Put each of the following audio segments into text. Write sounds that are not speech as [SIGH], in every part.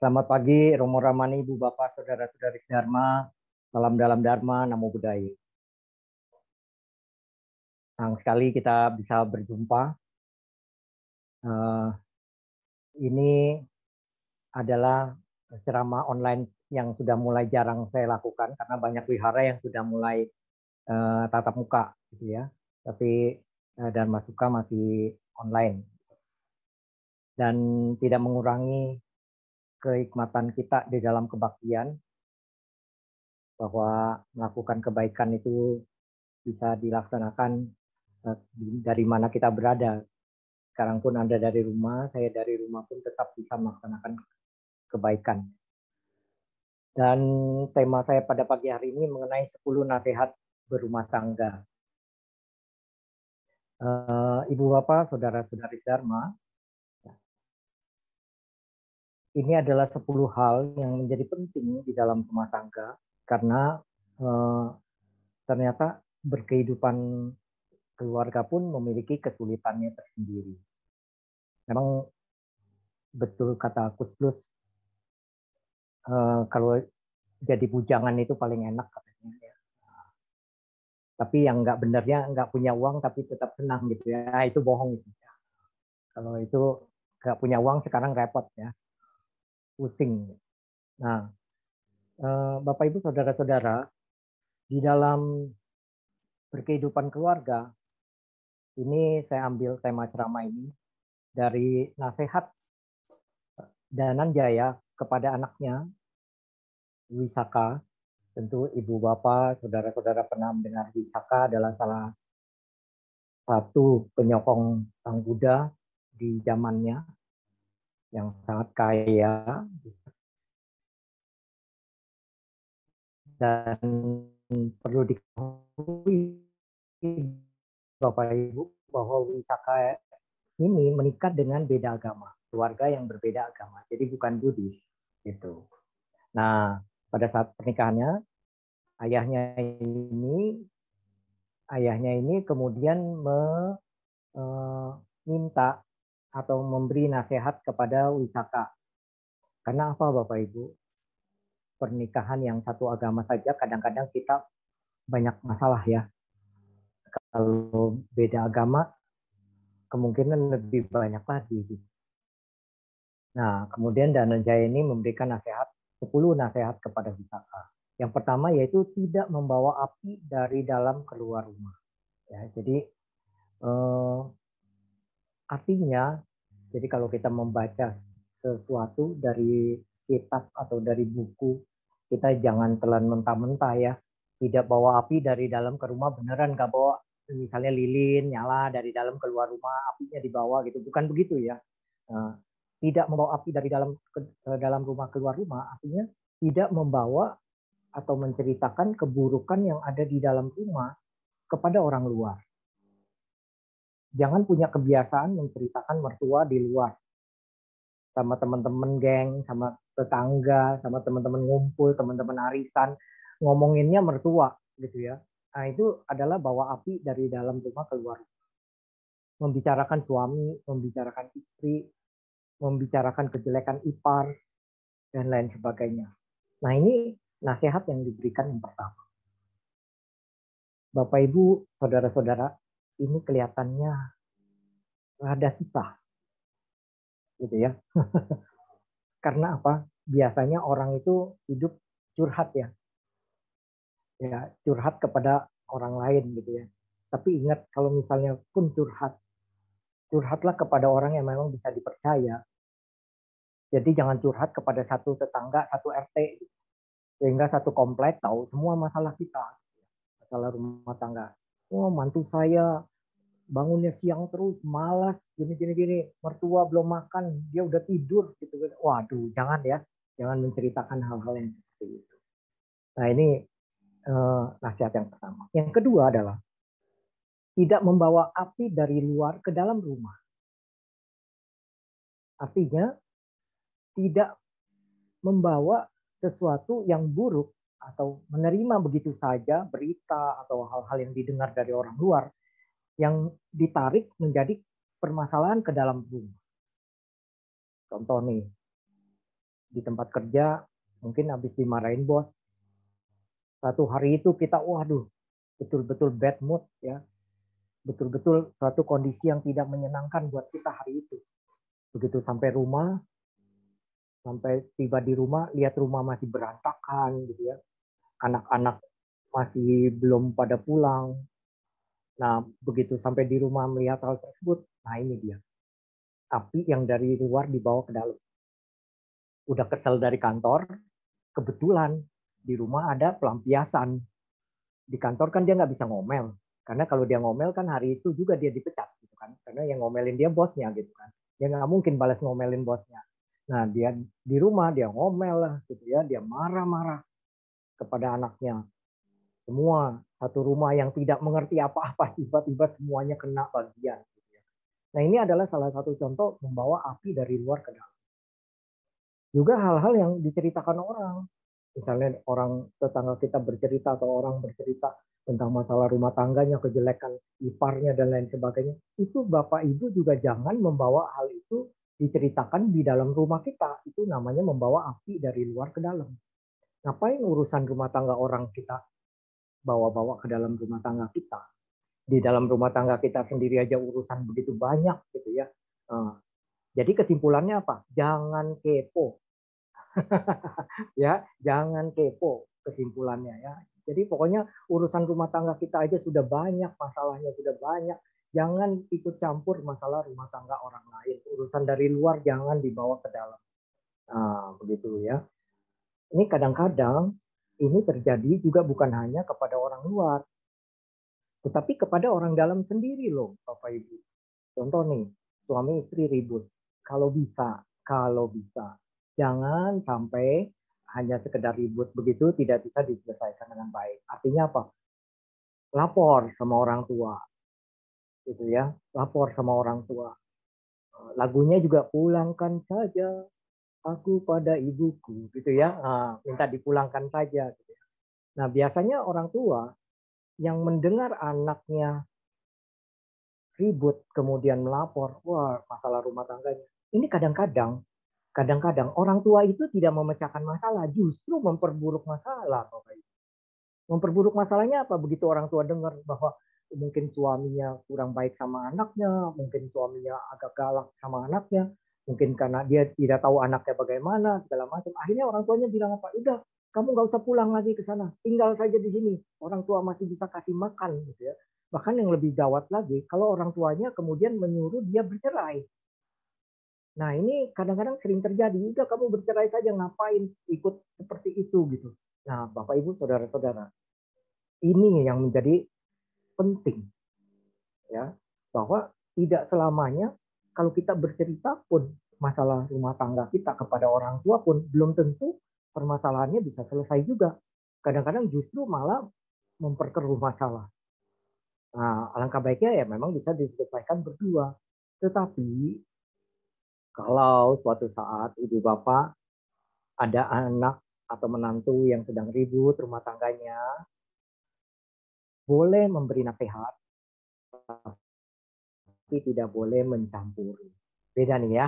Selamat pagi, Romo Ramani, Ibu Bapak, Saudara-saudari Dharma, salam dalam Dharma, Namo Buddhaya. Senang sekali kita bisa berjumpa. Uh, ini adalah ceramah online yang sudah mulai jarang saya lakukan karena banyak wihara yang sudah mulai uh, tatap muka, gitu ya. Tapi uh, Dharma Suka masih online dan tidak mengurangi keikmatan kita di dalam kebaktian bahwa melakukan kebaikan itu bisa dilaksanakan eh, dari mana kita berada. Sekarang pun Anda dari rumah, saya dari rumah pun tetap bisa melaksanakan kebaikan. Dan tema saya pada pagi hari ini mengenai 10 nasihat berumah tangga. Eh, Ibu Bapak, Saudara-saudari Dharma, ini adalah 10 hal yang menjadi penting di dalam rumah tangga karena eh, ternyata berkehidupan keluarga pun memiliki kesulitannya tersendiri. Memang betul kata Kus Plus, eh, kalau jadi bujangan itu paling enak katanya. Ya. Tapi yang nggak benarnya nggak punya uang tapi tetap senang gitu ya, itu bohong gitu. Kalau itu nggak punya uang sekarang repot ya pusing. Nah, eh, Bapak Ibu saudara-saudara, di dalam berkehidupan keluarga, ini saya ambil tema ceramah ini dari nasihat Dananjaya kepada anaknya Wisaka. Tentu ibu bapak, saudara-saudara pernah mendengar Wisaka adalah salah satu penyokong Sang Buddha di zamannya yang sangat kaya dan perlu diketahui Bapak Ibu bahwa Wisaka ini menikah dengan beda agama, keluarga yang berbeda agama. Jadi bukan Buddhis gitu. Nah, pada saat pernikahannya ayahnya ini ayahnya ini kemudian meminta eh, atau memberi nasihat kepada wisaka. Karena apa Bapak Ibu? Pernikahan yang satu agama saja kadang-kadang kita banyak masalah ya. Kalau beda agama kemungkinan lebih banyak lagi. Nah, kemudian Dananjaya ini memberikan nasihat 10 nasihat kepada wisaka. Yang pertama yaitu tidak membawa api dari dalam keluar rumah. Ya, jadi eh, Artinya, jadi kalau kita membaca sesuatu dari kitab atau dari buku, kita jangan telan mentah-mentah ya. Tidak bawa api dari dalam ke rumah beneran nggak bawa misalnya lilin nyala dari dalam keluar rumah apinya dibawa gitu. Bukan begitu ya. Nah, tidak membawa api dari dalam ke dalam rumah keluar rumah artinya tidak membawa atau menceritakan keburukan yang ada di dalam rumah kepada orang luar jangan punya kebiasaan menceritakan mertua di luar sama teman-teman geng, sama tetangga, sama teman-teman ngumpul, teman-teman arisan, ngomonginnya mertua gitu ya. Nah, itu adalah bawa api dari dalam rumah keluar. Membicarakan suami, membicarakan istri, membicarakan kejelekan ipar dan lain sebagainya. Nah, ini nasihat yang diberikan yang pertama. Bapak Ibu, saudara-saudara, ini kelihatannya rada susah. Gitu ya. [LAUGHS] Karena apa? Biasanya orang itu hidup curhat ya. Ya, curhat kepada orang lain gitu ya. Tapi ingat kalau misalnya pun curhat, curhatlah kepada orang yang memang bisa dipercaya. Jadi jangan curhat kepada satu tetangga, satu RT, sehingga satu komplek tahu semua masalah kita, masalah rumah tangga. Oh, mantu saya bangunnya siang terus, malas, gini gini gini, mertua belum makan, dia udah tidur gitu kan. Waduh, jangan ya, jangan menceritakan hal-hal yang seperti itu. Nah ini eh, nasihat yang pertama. Yang kedua adalah tidak membawa api dari luar ke dalam rumah. Artinya tidak membawa sesuatu yang buruk atau menerima begitu saja berita atau hal-hal yang didengar dari orang luar yang ditarik menjadi permasalahan ke dalam rumah. Contoh nih, di tempat kerja mungkin habis dimarahin bos. Satu hari itu kita waduh betul-betul bad mood ya. Betul-betul suatu kondisi yang tidak menyenangkan buat kita hari itu. Begitu sampai rumah sampai tiba di rumah lihat rumah masih berantakan gitu ya. Anak-anak masih belum pada pulang. Nah, begitu sampai di rumah melihat hal tersebut, nah ini dia. Api yang dari luar dibawa ke dalam udah kesel dari kantor, kebetulan di rumah ada pelampiasan. Di kantor kan dia nggak bisa ngomel, karena kalau dia ngomel kan hari itu juga dia dipecat gitu kan, karena yang ngomelin dia bosnya gitu kan. Dia nggak mungkin balas ngomelin bosnya. Nah dia di rumah dia ngomel lah gitu ya, dia marah-marah kepada anaknya. Semua satu rumah yang tidak mengerti apa-apa tiba-tiba semuanya kena bagian. Gitu ya. Nah ini adalah salah satu contoh membawa api dari luar ke dalam juga hal-hal yang diceritakan orang. Misalnya orang tetangga kita bercerita atau orang bercerita tentang masalah rumah tangganya, kejelekan iparnya dan lain sebagainya. Itu Bapak Ibu juga jangan membawa hal itu diceritakan di dalam rumah kita. Itu namanya membawa api dari luar ke dalam. Ngapain urusan rumah tangga orang kita bawa-bawa ke dalam rumah tangga kita? Di dalam rumah tangga kita sendiri aja urusan begitu banyak gitu ya. Jadi kesimpulannya apa? Jangan kepo. [LAUGHS] ya, jangan kepo kesimpulannya ya. Jadi pokoknya urusan rumah tangga kita aja sudah banyak, masalahnya sudah banyak. Jangan ikut campur masalah rumah tangga orang lain. Urusan dari luar jangan dibawa ke dalam. Nah, begitu ya. Ini kadang-kadang ini terjadi juga bukan hanya kepada orang luar, tetapi kepada orang dalam sendiri loh, Bapak Ibu. Contoh nih, suami istri ribut kalau bisa, kalau bisa. Jangan sampai hanya sekedar ribut begitu tidak bisa diselesaikan dengan baik. Artinya apa? Lapor sama orang tua. Gitu ya. Lapor sama orang tua. Lagunya juga pulangkan saja aku pada ibuku gitu ya. Nah, minta dipulangkan saja gitu ya. Nah, biasanya orang tua yang mendengar anaknya ribut kemudian melapor, wah masalah rumah tangganya ini kadang-kadang kadang-kadang orang tua itu tidak memecahkan masalah, justru memperburuk masalah, Bapak Ibu. Memperburuk masalahnya apa? Begitu orang tua dengar bahwa mungkin suaminya kurang baik sama anaknya, mungkin suaminya agak galak sama anaknya, mungkin karena dia tidak tahu anaknya bagaimana, segala macam. Akhirnya orang tuanya bilang apa? Udah, kamu nggak usah pulang lagi ke sana, tinggal saja di sini. Orang tua masih bisa kasih makan, gitu ya. Bahkan yang lebih gawat lagi, kalau orang tuanya kemudian menyuruh dia bercerai. Nah ini kadang-kadang sering terjadi. Udah kamu bercerai saja ngapain ikut seperti itu gitu. Nah Bapak Ibu Saudara-saudara, ini yang menjadi penting ya bahwa tidak selamanya kalau kita bercerita pun masalah rumah tangga kita kepada orang tua pun belum tentu permasalahannya bisa selesai juga. Kadang-kadang justru malah memperkeruh masalah. Nah, alangkah baiknya ya memang bisa diselesaikan berdua. Tetapi kalau suatu saat ibu bapak ada anak atau menantu yang sedang ribut rumah tangganya, boleh memberi nasihat, tapi tidak boleh mencampuri. Beda nih ya.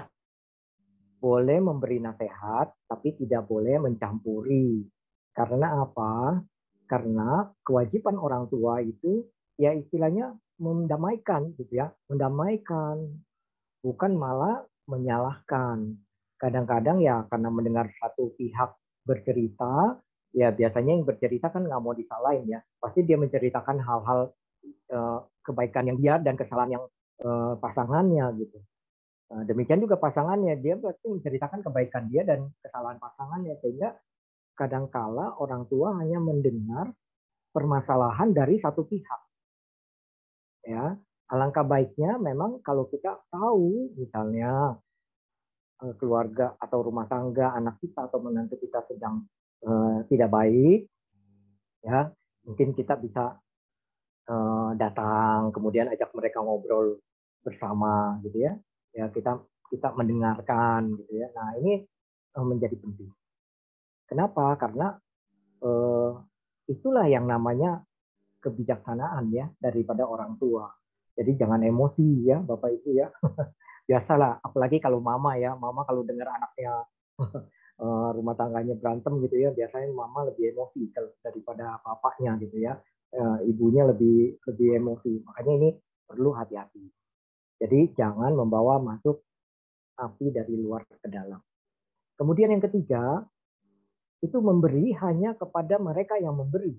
Boleh memberi nasihat, tapi tidak boleh mencampuri. Karena apa? Karena kewajiban orang tua itu ya istilahnya mendamaikan gitu ya, mendamaikan bukan malah menyalahkan. Kadang-kadang ya karena mendengar satu pihak bercerita, ya biasanya yang bercerita kan nggak mau disalahin ya. Pasti dia menceritakan hal-hal uh, kebaikan yang dia dan kesalahan yang uh, pasangannya gitu. Uh, demikian juga pasangannya, dia pasti menceritakan kebaikan dia dan kesalahan pasangannya sehingga kadangkala orang tua hanya mendengar permasalahan dari satu pihak. Ya, Alangkah baiknya memang kalau kita tahu misalnya eh, keluarga atau rumah tangga anak kita atau menantu kita sedang tidak baik, ya mungkin kita bisa uh, datang kemudian ajak mereka ngobrol bersama gitu ya, ya kita kita mendengarkan gitu ya. Nah ini uh, menjadi penting. Kenapa? Karena uh, itulah yang namanya kebijaksanaan ya daripada orang tua jadi jangan emosi ya Bapak Ibu ya. [LAUGHS] Biasalah, apalagi kalau mama ya, mama kalau dengar anaknya [LAUGHS] rumah tangganya berantem gitu ya, biasanya mama lebih emosi daripada bapaknya gitu ya. Uh, ibunya lebih lebih emosi. Makanya ini perlu hati-hati. Jadi jangan membawa masuk api dari luar ke dalam. Kemudian yang ketiga, itu memberi hanya kepada mereka yang memberi.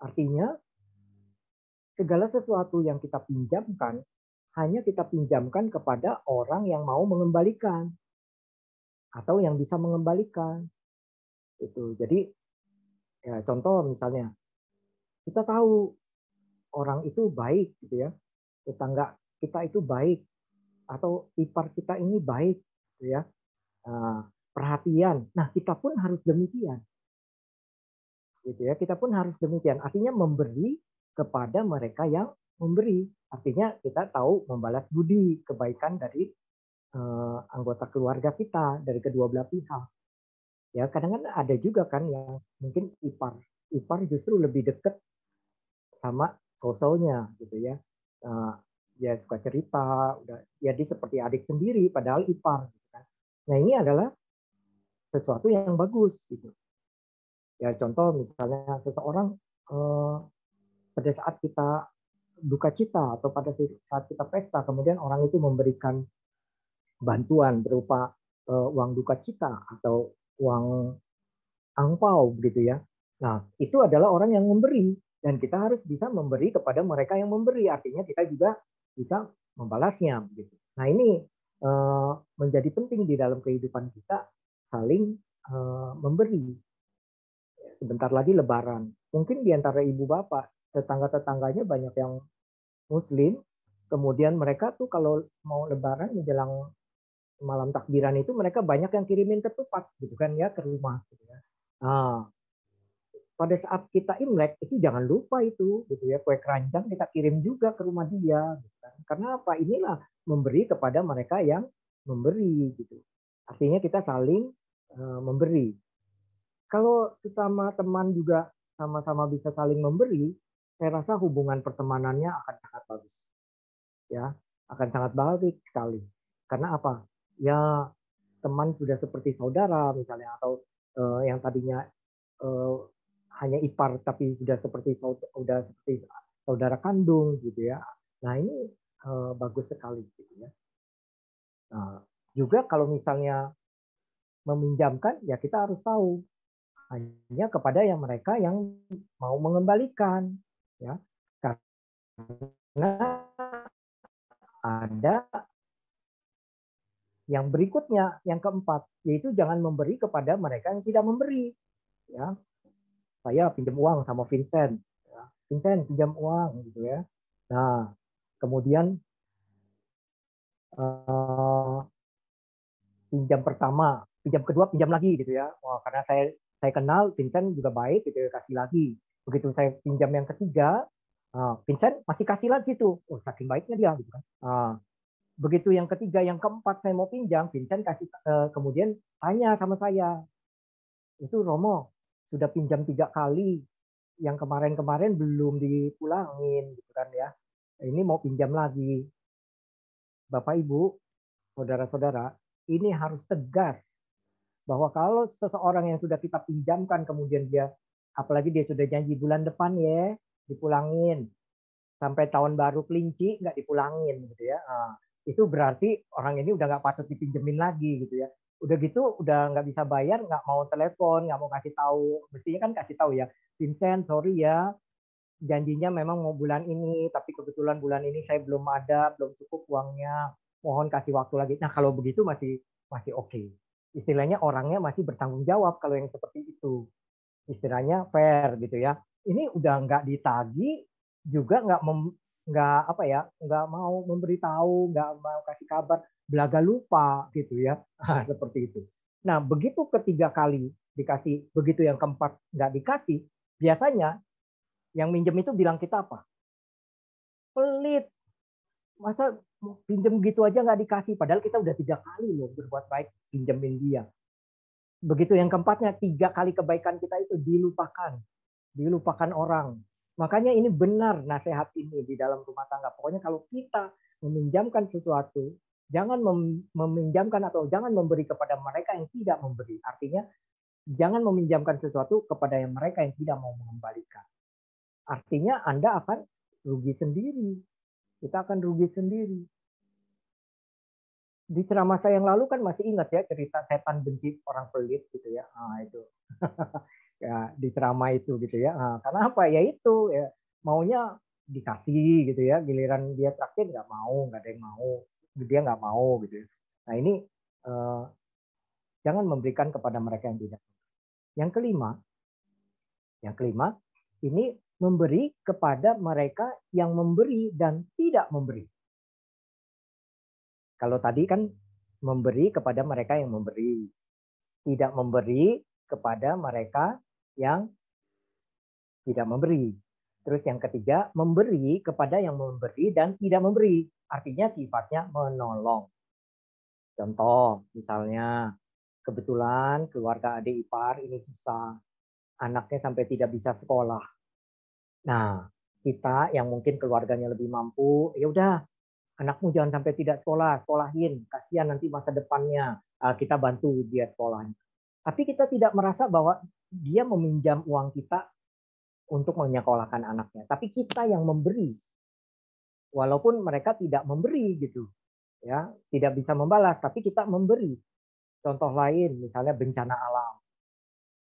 Artinya, segala sesuatu yang kita pinjamkan hanya kita pinjamkan kepada orang yang mau mengembalikan atau yang bisa mengembalikan. Itu. Jadi ya contoh misalnya kita tahu orang itu baik gitu ya. Tetangga kita itu baik atau ipar kita ini baik gitu ya. Nah, perhatian. Nah, kita pun harus demikian. Gitu ya. Kita pun harus demikian. Artinya memberi kepada mereka yang memberi. Artinya kita tahu membalas budi kebaikan dari uh, anggota keluarga kita dari kedua belah pihak. Ya kadang-kadang ada juga kan yang mungkin ipar ipar justru lebih dekat sama sosonya gitu ya. Uh, dia suka cerita, udah ya seperti adik sendiri padahal ipar. Gitu kan. Nah ini adalah sesuatu yang bagus gitu. Ya contoh misalnya seseorang uh, pada saat kita duka cita atau pada saat kita pesta kemudian orang itu memberikan bantuan berupa uh, uang duka cita atau uang angpau begitu ya. Nah, itu adalah orang yang memberi dan kita harus bisa memberi kepada mereka yang memberi. Artinya kita juga bisa membalasnya begitu. Nah, ini uh, menjadi penting di dalam kehidupan kita saling uh, memberi. Sebentar lagi lebaran. Mungkin di antara ibu bapak tetangga-tetangganya banyak yang muslim kemudian mereka tuh kalau mau lebaran menjelang malam takbiran itu mereka banyak yang kirimin ketupat gitu kan ya ke rumah gitu ya. Nah, pada saat kita Imlek itu jangan lupa itu gitu ya kue keranjang kita kirim juga ke rumah dia gitu kan. Karena apa? Inilah memberi kepada mereka yang memberi gitu. Artinya kita saling uh, memberi. Kalau sesama teman juga sama-sama bisa saling memberi, saya rasa hubungan pertemanannya akan sangat bagus. Ya, akan sangat baik sekali. Karena apa? Ya teman sudah seperti saudara misalnya atau uh, yang tadinya uh, hanya ipar tapi sudah seperti sudah seperti saudara kandung gitu ya. Nah, ini uh, bagus sekali gitu ya. Nah, juga kalau misalnya meminjamkan ya kita harus tahu hanya kepada yang mereka yang mau mengembalikan ya karena ada yang berikutnya yang keempat yaitu jangan memberi kepada mereka yang tidak memberi ya saya pinjam uang sama Vincent. Ya. Vincent pinjam uang gitu ya. Nah kemudian uh, pinjam pertama pinjam kedua pinjam lagi gitu ya. Wah karena saya saya kenal Vincent juga baik gitu ya kasih lagi. Begitu saya pinjam yang ketiga uh, Vincent masih kasih lagi tuh. Oh saking baiknya dia gitu kan. Uh, begitu yang ketiga yang keempat saya mau pinjam Vincent kasih uh, kemudian tanya sama saya itu Romo sudah pinjam tiga kali yang kemarin-kemarin belum dipulangin gitu kan ya. Ini mau pinjam lagi. Bapak Ibu saudara-saudara ini harus tegas bahwa kalau seseorang yang sudah kita pinjamkan kemudian dia apalagi dia sudah janji bulan depan ya dipulangin. Sampai tahun baru kelinci nggak dipulangin gitu ya. Nah, itu berarti orang ini udah nggak patut dipinjemin lagi gitu ya udah gitu udah nggak bisa bayar nggak mau telepon nggak mau kasih tahu mestinya kan kasih tahu ya Vincent sorry ya janjinya memang mau bulan ini tapi kebetulan bulan ini saya belum ada belum cukup uangnya mohon kasih waktu lagi nah kalau begitu masih masih oke okay. istilahnya orangnya masih bertanggung jawab kalau yang seperti itu istilahnya fair gitu ya. Ini udah nggak ditagi juga nggak nggak apa ya nggak mau memberitahu nggak mau kasih kabar belaga lupa gitu ya nah, [LAUGHS] seperti itu. Nah begitu ketiga kali dikasih begitu yang keempat nggak dikasih biasanya yang minjem itu bilang kita apa? Pelit. Masa pinjem gitu aja nggak dikasih padahal kita udah tiga kali loh berbuat baik pinjemin dia Begitu yang keempatnya, tiga kali kebaikan kita itu dilupakan. Dilupakan orang. Makanya ini benar nasihat ini di dalam rumah tangga. Pokoknya kalau kita meminjamkan sesuatu, jangan meminjamkan atau jangan memberi kepada mereka yang tidak memberi. Artinya jangan meminjamkan sesuatu kepada yang mereka yang tidak mau mengembalikan. Artinya Anda akan rugi sendiri. Kita akan rugi sendiri. Di ceramah saya yang lalu kan masih ingat ya cerita setan benci orang pelit gitu ya. Nah, itu. [LAUGHS] ya di ceramah itu gitu ya. Nah, karena apa? Ya itu ya maunya dikasih gitu ya. Giliran dia traktir nggak mau, nggak ada yang mau. Dia nggak mau gitu. Ya. Nah ini eh, jangan memberikan kepada mereka yang tidak. Yang kelima, yang kelima ini memberi kepada mereka yang memberi dan tidak memberi. Kalau tadi kan memberi kepada mereka yang memberi, tidak memberi kepada mereka yang tidak memberi. Terus yang ketiga, memberi kepada yang memberi dan tidak memberi. Artinya sifatnya menolong. Contoh, misalnya kebetulan keluarga adik ipar ini susah. Anaknya sampai tidak bisa sekolah. Nah, kita yang mungkin keluarganya lebih mampu, ya udah anakmu jangan sampai tidak sekolah, sekolahin, kasihan nanti masa depannya ah, kita bantu dia sekolahnya. Tapi kita tidak merasa bahwa dia meminjam uang kita untuk menyekolahkan anaknya, tapi kita yang memberi. Walaupun mereka tidak memberi gitu. Ya, tidak bisa membalas, tapi kita memberi. Contoh lain misalnya bencana alam.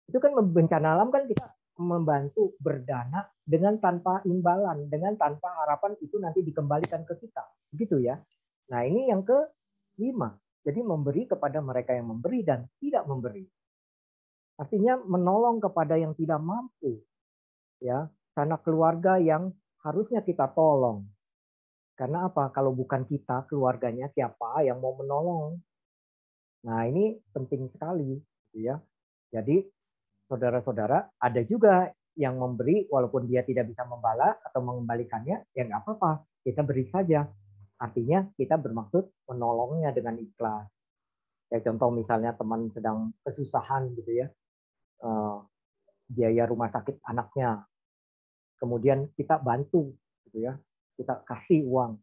Itu kan bencana alam kan kita membantu berdana dengan tanpa imbalan, dengan tanpa harapan itu nanti dikembalikan ke kita. Begitu ya. Nah, ini yang ke lima. Jadi memberi kepada mereka yang memberi dan tidak memberi. Artinya menolong kepada yang tidak mampu. Ya, karena keluarga yang harusnya kita tolong. Karena apa? Kalau bukan kita, keluarganya siapa yang mau menolong? Nah, ini penting sekali, gitu ya. Jadi saudara-saudara, ada juga yang memberi walaupun dia tidak bisa membalas atau mengembalikannya, ya nggak apa-apa, kita beri saja. Artinya kita bermaksud menolongnya dengan ikhlas. Ya contoh misalnya teman sedang kesusahan gitu ya, eh, biaya rumah sakit anaknya, kemudian kita bantu gitu ya, kita kasih uang.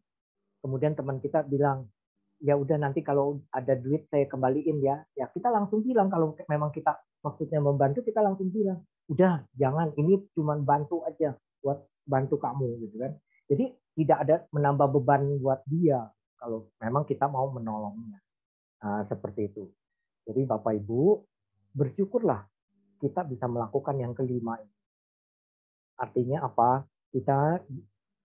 Kemudian teman kita bilang, ya udah nanti kalau ada duit saya kembaliin ya. Ya kita langsung bilang kalau memang kita maksudnya membantu kita langsung bilang udah jangan ini cuma bantu aja buat bantu kamu gitu kan jadi tidak ada menambah beban buat dia kalau memang kita mau menolongnya nah, seperti itu jadi bapak ibu bersyukurlah kita bisa melakukan yang kelima ini artinya apa kita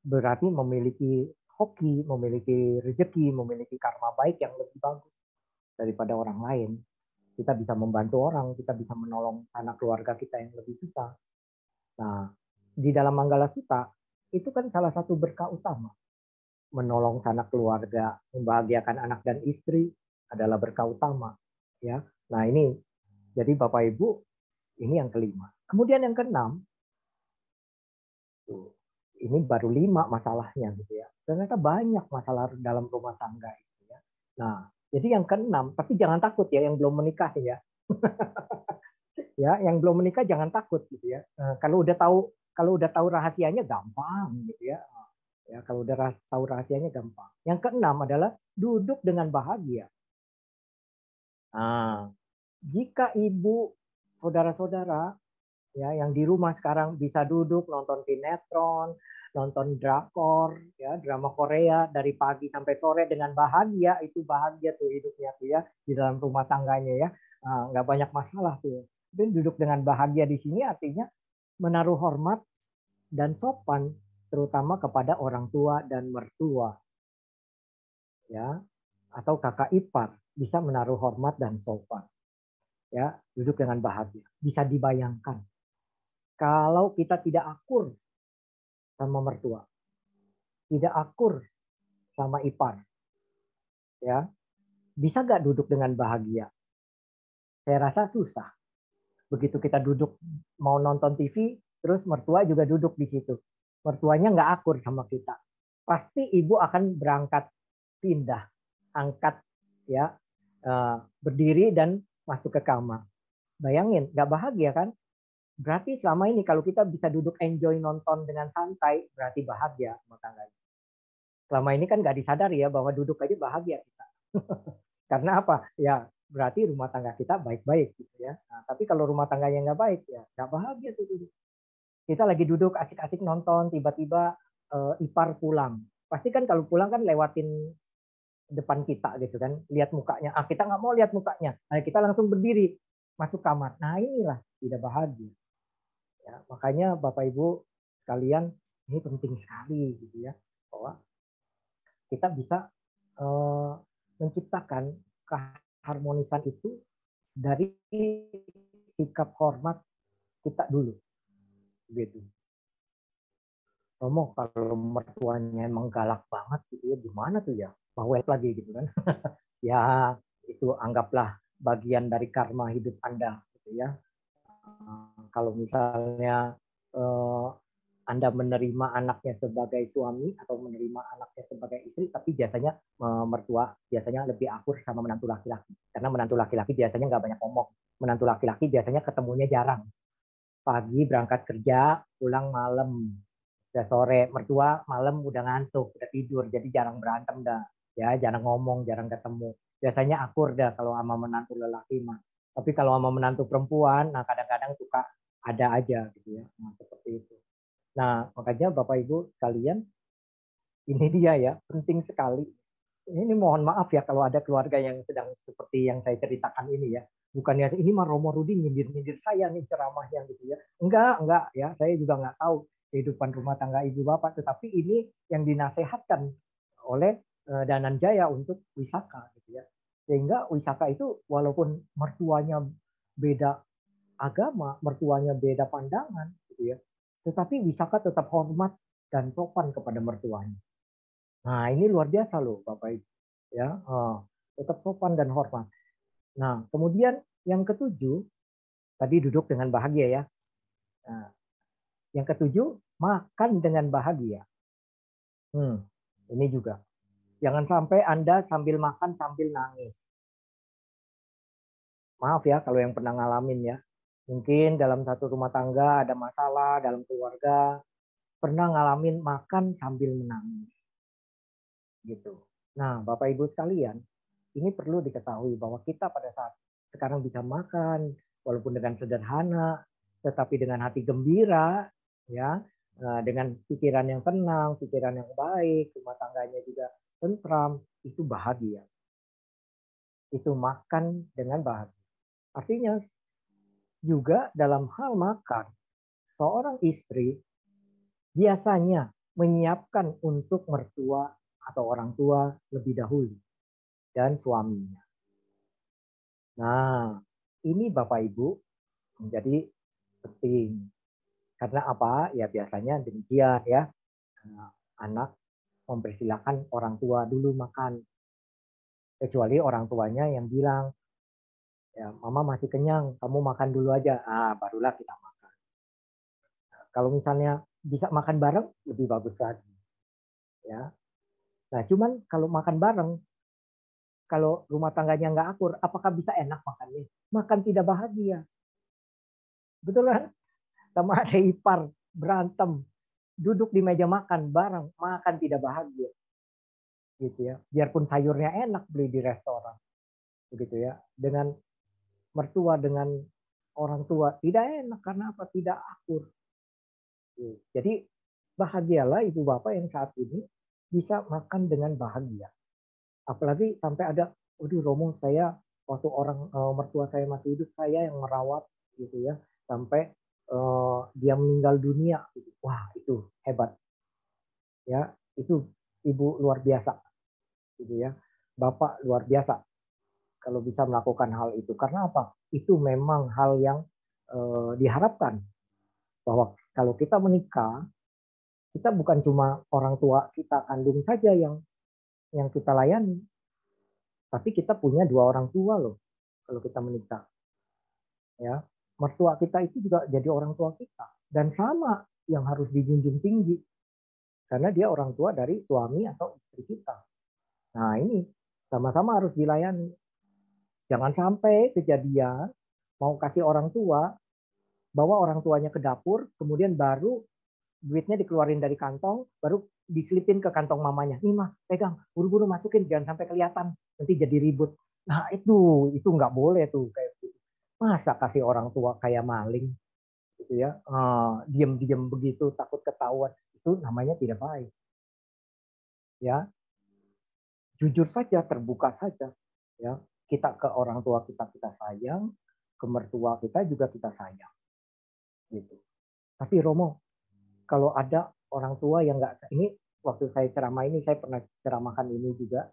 berarti memiliki hoki memiliki rezeki memiliki karma baik yang lebih bagus daripada orang lain kita bisa membantu orang, kita bisa menolong anak keluarga kita yang lebih susah. Nah, di dalam Manggala Sutta itu kan salah satu berkah utama. Menolong sanak keluarga, membahagiakan anak dan istri adalah berkah utama. Ya, nah ini jadi Bapak Ibu ini yang kelima. Kemudian yang keenam, ini baru lima masalahnya gitu ya. Ternyata banyak masalah dalam rumah tangga itu ya. Nah, jadi yang keenam, tapi jangan takut ya yang belum menikah ya. [LAUGHS] ya, yang belum menikah jangan takut gitu ya. Nah, kalau udah tahu kalau udah tahu rahasianya gampang gitu ya. Ya, kalau udah tahu rahasianya gampang. Yang keenam adalah duduk dengan bahagia. Nah, jika ibu, saudara-saudara ya yang di rumah sekarang bisa duduk nonton sinetron, nonton drakor, ya drama Korea dari pagi sampai sore dengan bahagia itu bahagia tuh hidupnya tuh ya di dalam rumah tangganya ya. Nah, nggak banyak masalah tuh. Dan duduk dengan bahagia di sini artinya menaruh hormat dan sopan terutama kepada orang tua dan mertua ya atau kakak ipar bisa menaruh hormat dan sopan ya duduk dengan bahagia bisa dibayangkan kalau kita tidak akur sama mertua. Tidak akur sama ipar. Ya. Bisa nggak duduk dengan bahagia? Saya rasa susah. Begitu kita duduk mau nonton TV, terus mertua juga duduk di situ. Mertuanya nggak akur sama kita. Pasti ibu akan berangkat pindah, angkat ya, eh, berdiri dan masuk ke kamar. Bayangin, nggak bahagia kan? Berarti selama ini kalau kita bisa duduk enjoy nonton dengan santai, berarti bahagia rumah tangganya. Selama ini kan nggak disadari ya bahwa duduk aja bahagia kita. [LAUGHS] Karena apa? Ya berarti rumah tangga kita baik-baik gitu ya. Nah, tapi kalau rumah tangganya nggak baik ya nggak bahagia tuh duduk. Kita lagi duduk asik-asik nonton, tiba-tiba uh, ipar pulang. Pasti kan kalau pulang kan lewatin depan kita gitu kan, lihat mukanya. Ah kita nggak mau lihat mukanya, nah, kita langsung berdiri masuk kamar. Nah inilah tidak bahagia. Ya, makanya Bapak Ibu sekalian ini penting sekali gitu ya bahwa kita bisa uh, menciptakan keharmonisan itu dari sikap hormat kita dulu gitu Romo kalau mertuanya emang galak banget gitu ya gimana tuh ya bawel lagi gitu kan [LAUGHS] ya itu anggaplah bagian dari karma hidup anda gitu ya kalau misalnya eh, anda menerima anaknya sebagai suami atau menerima anaknya sebagai istri, tapi biasanya eh, mertua biasanya lebih akur sama menantu laki-laki. Karena menantu laki-laki biasanya nggak banyak ngomong. Menantu laki-laki biasanya ketemunya jarang. Pagi berangkat kerja, pulang malam. Udah sore, mertua malam udah ngantuk, udah tidur, jadi jarang berantem dah. Ya, jarang ngomong, jarang ketemu. Biasanya akur dah kalau sama menantu lelaki mah. Tapi kalau sama menantu perempuan, nah kadang-kadang suka ada aja gitu ya. Nah, seperti itu. Nah, makanya Bapak Ibu sekalian, ini dia ya, penting sekali. Ini mohon maaf ya kalau ada keluarga yang sedang seperti yang saya ceritakan ini ya. Bukannya ini mah Romo Rudi nyindir-nyindir saya nih ceramahnya gitu ya. Enggak, enggak ya. Saya juga enggak tahu kehidupan rumah tangga ibu bapak. Tetapi ini yang dinasehatkan oleh eh, Danan Jaya untuk wisaka gitu ya. Sehingga wisaka itu walaupun mertuanya beda agama, mertuanya beda pandangan gitu ya. Tetapi Wisaka tetap hormat dan sopan kepada mertuanya. Nah, ini luar biasa loh Bapak Ibu. Ya, uh, tetap sopan dan hormat. Nah, kemudian yang ketujuh, tadi duduk dengan bahagia ya. Nah, yang ketujuh, makan dengan bahagia. Hmm, ini juga. Jangan sampai Anda sambil makan sambil nangis. Maaf ya kalau yang pernah ngalamin ya. Mungkin dalam satu rumah tangga ada masalah dalam keluarga, pernah ngalamin makan sambil menangis. Gitu. Nah, Bapak Ibu sekalian, ini perlu diketahui bahwa kita pada saat sekarang bisa makan walaupun dengan sederhana, tetapi dengan hati gembira, ya, eh, dengan pikiran yang tenang, pikiran yang baik, rumah tangganya juga tentram, itu bahagia. Itu makan dengan bahagia. Artinya juga dalam hal makan, seorang istri biasanya menyiapkan untuk mertua atau orang tua lebih dahulu dan suaminya. Nah, ini Bapak Ibu menjadi penting. Karena apa? Ya biasanya demikian ya. Anak mempersilahkan orang tua dulu makan. Kecuali orang tuanya yang bilang, ya mama masih kenyang kamu makan dulu aja. Ah barulah kita makan. Nah, kalau misalnya bisa makan bareng lebih bagus lagi. Ya. Nah cuman kalau makan bareng kalau rumah tangganya nggak akur apakah bisa enak makannya? Makan tidak bahagia. Betul kan? Sama ada ipar berantem duduk di meja makan bareng makan tidak bahagia. Gitu ya. Biarpun sayurnya enak beli di restoran. Begitu ya. Dengan mertua dengan orang tua tidak enak. Karena apa? Tidak akur. Jadi bahagialah ibu bapak yang saat ini bisa makan dengan bahagia. Apalagi sampai ada waduh romo saya waktu orang uh, mertua saya masih hidup saya yang merawat gitu ya. Sampai uh, dia meninggal dunia wah itu hebat ya itu ibu luar biasa gitu ya bapak luar biasa kalau bisa melakukan hal itu. Karena apa? Itu memang hal yang eh, diharapkan bahwa kalau kita menikah, kita bukan cuma orang tua kita kandung saja yang yang kita layani, tapi kita punya dua orang tua loh kalau kita menikah. Ya, mertua kita itu juga jadi orang tua kita dan sama yang harus dijunjung tinggi karena dia orang tua dari suami atau istri kita. Nah ini sama-sama harus dilayani. Jangan sampai kejadian mau kasih orang tua, bawa orang tuanya ke dapur, kemudian baru duitnya dikeluarin dari kantong, baru diselipin ke kantong mamanya. Nih mah, pegang, buru-buru masukin, jangan sampai kelihatan, nanti jadi ribut. Nah itu, itu nggak boleh tuh. Masa kasih orang tua kayak maling, gitu ya, uh, diem-diem begitu, takut ketahuan, itu namanya tidak baik. Ya, jujur saja, terbuka saja, ya. Kita ke orang tua kita kita sayang, ke mertua kita juga kita sayang, gitu. Tapi Romo, kalau ada orang tua yang nggak ini waktu saya ceramah ini saya pernah ceramahkan ini juga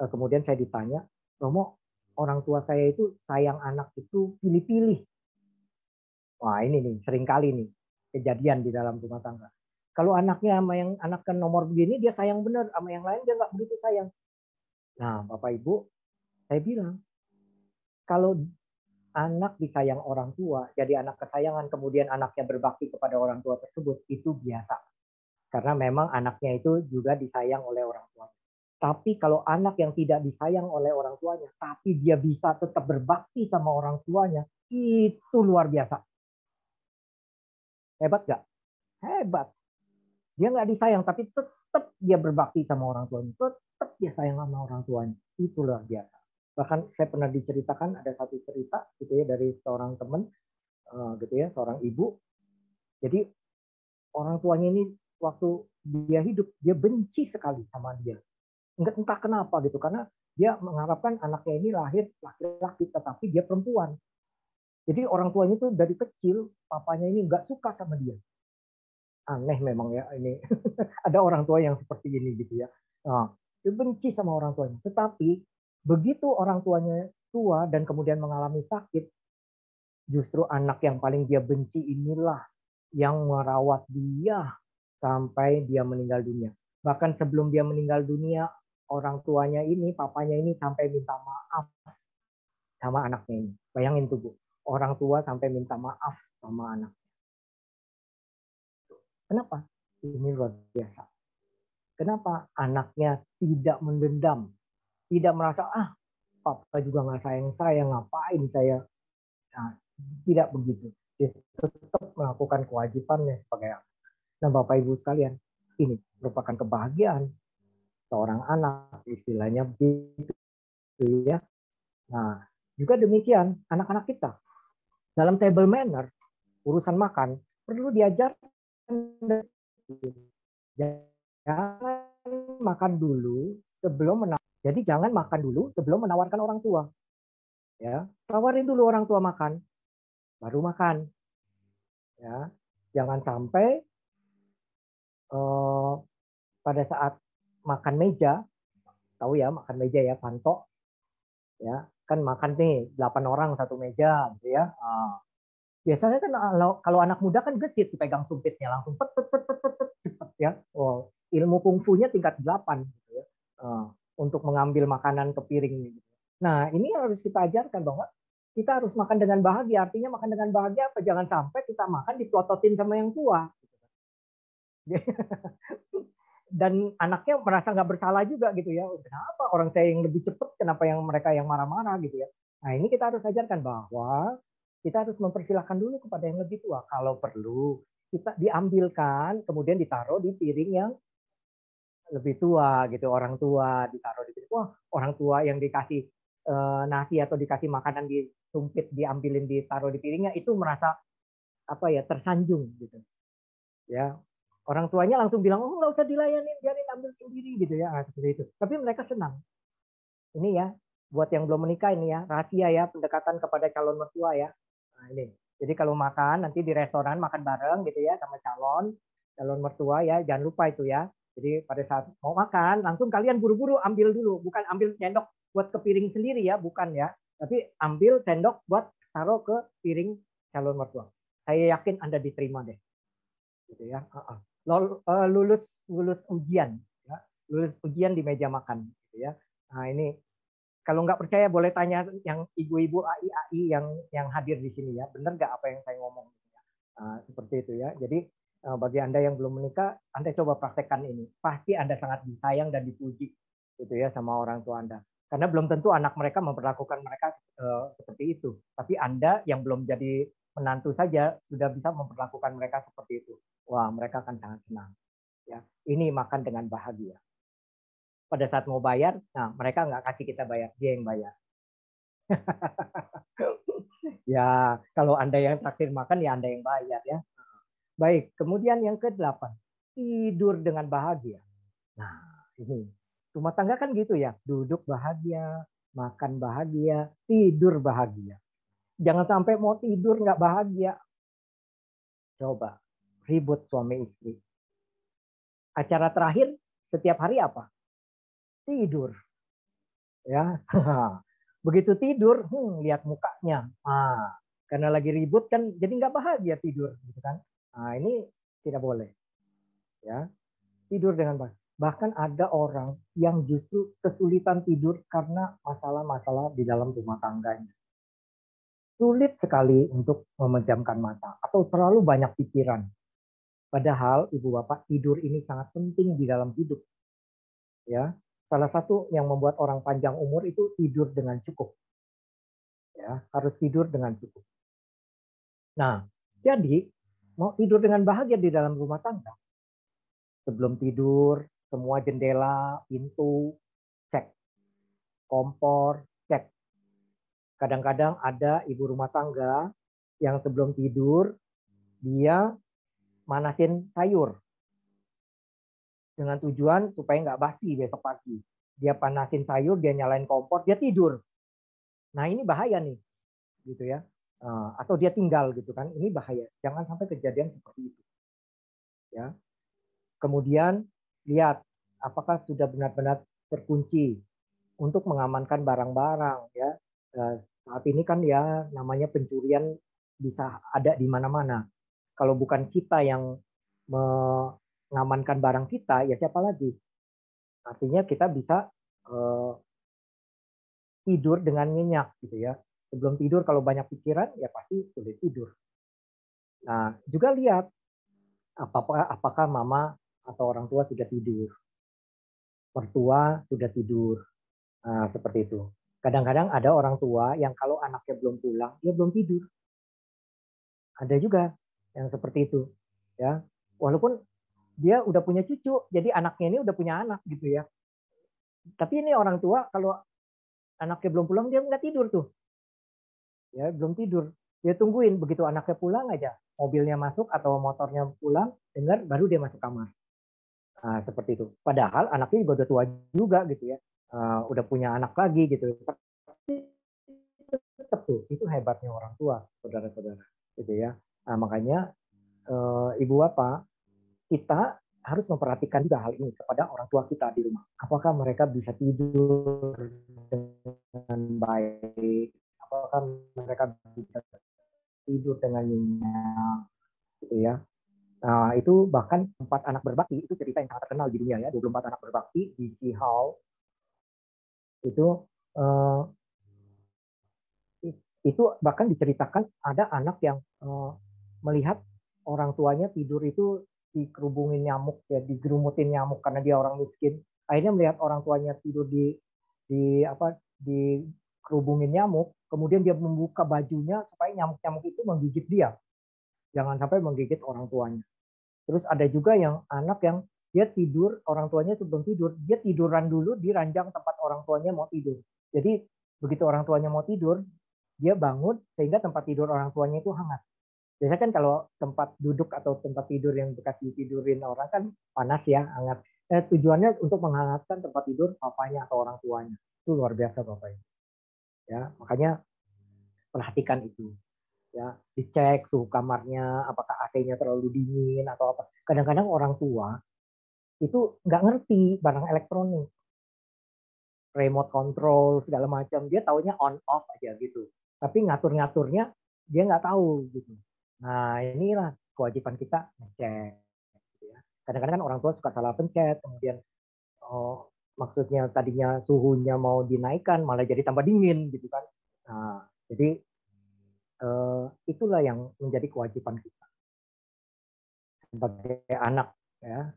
eh, kemudian saya ditanya Romo orang tua saya itu sayang anak itu pilih-pilih wah ini nih sering kali nih kejadian di dalam rumah tangga kalau anaknya sama yang anak kan nomor begini dia sayang benar sama yang lain dia nggak begitu sayang nah bapak ibu saya bilang kalau anak disayang orang tua, jadi anak kesayangan, kemudian anaknya berbakti kepada orang tua tersebut, itu biasa. Karena memang anaknya itu juga disayang oleh orang tua. Tapi kalau anak yang tidak disayang oleh orang tuanya, tapi dia bisa tetap berbakti sama orang tuanya, itu luar biasa. Hebat gak? Hebat. Dia nggak disayang, tapi tetap dia berbakti sama orang tuanya. Tetap dia sayang sama orang tuanya. Itu luar biasa bahkan saya pernah diceritakan ada satu cerita gitu ya dari seorang teman uh, gitu ya seorang ibu jadi orang tuanya ini waktu dia hidup dia benci sekali sama dia enggak entah kenapa gitu karena dia mengharapkan anaknya ini lahir laki-laki tetapi dia perempuan. Jadi orang tuanya itu dari kecil papanya ini enggak suka sama dia. Aneh memang ya ini. [LAUGHS] Ada orang tua yang seperti ini gitu ya. Nah, dia benci sama orang tuanya. Tetapi Begitu orang tuanya tua dan kemudian mengalami sakit, justru anak yang paling dia benci inilah yang merawat dia sampai dia meninggal dunia. Bahkan sebelum dia meninggal dunia, orang tuanya ini, papanya ini sampai minta maaf sama anaknya ini. Bayangin tuh Bu, orang tua sampai minta maaf sama anak. Kenapa? Ini luar biasa. Kenapa anaknya tidak mendendam tidak merasa ah papa juga nggak sayang saya ngapain saya nah, tidak begitu dia tetap melakukan kewajibannya sebagai anak. Nah bapak ibu sekalian ini merupakan kebahagiaan seorang anak istilahnya begitu ya. Nah juga demikian anak-anak kita dalam table manner urusan makan perlu diajar jangan makan dulu sebelum menang jadi jangan makan dulu sebelum menawarkan orang tua. Ya, tawarin dulu orang tua makan, baru makan. Ya, jangan sampai uh, pada saat makan meja, tahu ya makan meja ya pantok, ya kan makan nih 8 orang satu meja, gitu ya. Uh, biasanya kan kalau, anak muda kan gesit dipegang sumpitnya langsung pet pet pet pet pet, pet cepet ya. Oh, ilmu kungfunya tingkat 8 gitu ya. Uh, untuk mengambil makanan ke piring. Gitu. Nah, ini harus kita ajarkan bahwa kita harus makan dengan bahagia. Artinya makan dengan bahagia apa? Jangan sampai kita makan diplototin sama yang tua. [LAUGHS] Dan anaknya merasa nggak bersalah juga gitu ya. Kenapa orang saya yang lebih cepat, kenapa yang mereka yang marah-marah gitu ya. Nah ini kita harus ajarkan bahwa kita harus mempersilahkan dulu kepada yang lebih tua. Kalau perlu kita diambilkan, kemudian ditaruh di piring yang lebih tua gitu orang tua ditaruh di wah orang tua yang dikasih uh, nasi atau dikasih makanan di sumpit diambilin ditaruh di piringnya itu merasa apa ya tersanjung gitu ya orang tuanya langsung bilang oh nggak usah dilayani biarin ambil sendiri gitu ya nah, seperti itu tapi mereka senang ini ya buat yang belum menikah ini ya rahasia ya pendekatan kepada calon mertua ya nah ini jadi kalau makan nanti di restoran makan bareng gitu ya sama calon calon mertua ya jangan lupa itu ya jadi pada saat mau makan, langsung kalian buru-buru ambil dulu, bukan ambil sendok buat ke piring sendiri ya, bukan ya. Tapi ambil sendok buat taruh ke piring calon mertua. Saya yakin Anda diterima deh. Gitu ya. Eh, lulus lulus ujian, ya. lulus ujian di meja makan. Gitu ya. Nah ini kalau nggak percaya boleh tanya yang ibu-ibu AI AI yang yang hadir di sini ya, benar nggak apa yang saya ngomong? Nah, seperti itu ya. Jadi Eh, bagi Anda yang belum menikah, Anda coba praktekkan ini. Pasti Anda sangat disayang dan dipuji gitu ya sama orang tua Anda. Karena belum tentu anak mereka memperlakukan mereka uh, seperti itu. Tapi Anda yang belum jadi menantu saja sudah bisa memperlakukan mereka seperti itu. wah mereka akan sangat senang. Ya, ini makan dengan bahagia. Pada saat mau bayar, nah mereka nggak kasih kita bayar, dia yang bayar. [LAUGHS] ya, kalau Anda yang traktir makan, ya Anda yang bayar ya. Baik, kemudian yang ke-8, tidur dengan bahagia. Nah, ini rumah tangga kan gitu ya, duduk bahagia, makan bahagia, tidur bahagia. Jangan sampai mau tidur nggak bahagia. Coba ribut suami istri. Acara terakhir setiap hari apa? Tidur. Ya, [LAUGHS] begitu tidur, hmm, lihat mukanya. Ah, karena lagi ribut kan, jadi nggak bahagia tidur, gitu kan? Nah, ini tidak boleh. Ya, tidur dengan baik. Bahkan ada orang yang justru kesulitan tidur karena masalah-masalah di dalam rumah tangganya. Sulit sekali untuk memejamkan mata atau terlalu banyak pikiran. Padahal ibu bapak tidur ini sangat penting di dalam hidup. Ya, salah satu yang membuat orang panjang umur itu tidur dengan cukup. Ya, harus tidur dengan cukup. Nah, jadi mau tidur dengan bahagia di dalam rumah tangga. Sebelum tidur, semua jendela, pintu, cek. Kompor, cek. Kadang-kadang ada ibu rumah tangga yang sebelum tidur, dia manasin sayur. Dengan tujuan supaya nggak basi besok pagi. Dia panasin sayur, dia nyalain kompor, dia tidur. Nah ini bahaya nih, gitu ya. Eh, atau dia tinggal gitu kan, ini bahaya. Jangan sampai kejadian seperti itu. Ya. Kemudian lihat apakah sudah benar-benar terkunci untuk mengamankan barang-barang ya. Eh, saat ini kan ya namanya pencurian bisa ada di mana-mana. Kalau bukan kita yang mengamankan barang kita, ya siapa lagi? Artinya kita bisa uh, tidur dengan nyenyak gitu ya. Sebelum tidur kalau banyak pikiran ya pasti sulit tidur. Nah, juga lihat apakah apakah mama atau orang tua sudah tidur. Mertua sudah tidur. Nah, seperti itu. Kadang-kadang ada orang tua yang kalau anaknya belum pulang, dia belum tidur. Ada juga yang seperti itu. Ya, walaupun dia udah punya cucu, jadi anaknya ini udah punya anak gitu ya. Tapi ini orang tua kalau anaknya belum pulang dia nggak tidur tuh. Ya, belum tidur. Dia tungguin begitu anaknya pulang aja, mobilnya masuk atau motornya pulang, dengar baru dia masuk kamar. Nah, seperti itu. Padahal anaknya juga udah tua juga gitu ya. Uh, udah punya anak lagi gitu. Tetap tuh, itu hebatnya orang tua, saudara-saudara. Gitu ya. Nah, makanya uh, ibu bapak, kita harus memperhatikan juga hal ini kepada orang tua kita di rumah. Apakah mereka bisa tidur dengan baik? Apakah mereka bisa tidur dengan nyenyak? Gitu ya. Nah, itu bahkan empat anak berbakti itu cerita yang sangat terkenal di dunia ya, 24 anak berbakti di Hall. Itu uh, itu bahkan diceritakan ada anak yang uh, melihat orang tuanya tidur itu dikerubungin nyamuk ya, digerumutin nyamuk karena dia orang miskin. Akhirnya melihat orang tuanya tidur di di apa di kerubungin nyamuk, kemudian dia membuka bajunya supaya nyamuk-nyamuk itu menggigit dia. Jangan sampai menggigit orang tuanya. Terus ada juga yang anak yang dia tidur, orang tuanya sebelum tidur, dia tiduran dulu di ranjang tempat orang tuanya mau tidur. Jadi begitu orang tuanya mau tidur, dia bangun sehingga tempat tidur orang tuanya itu hangat. Biasanya kan kalau tempat duduk atau tempat tidur yang bekas ditidurin orang kan panas ya, hangat. Eh, tujuannya untuk menghangatkan tempat tidur papanya atau orang tuanya. Itu luar biasa bapaknya. Ya, makanya perhatikan itu ya dicek suhu kamarnya apakah AC-nya terlalu dingin atau apa kadang-kadang orang tua itu nggak ngerti barang elektronik. Remote control segala macam. Dia taunya on off aja gitu. Tapi ngatur-ngaturnya dia nggak tahu gitu. Nah inilah kewajiban kita ngecek gitu ya. kadang-kadang kan orang tua suka salah pencet kemudian oh, maksudnya tadinya suhunya mau dinaikkan malah jadi tambah dingin gitu kan. Nah jadi uh, itulah yang menjadi kewajiban kita. Sebagai anak ya.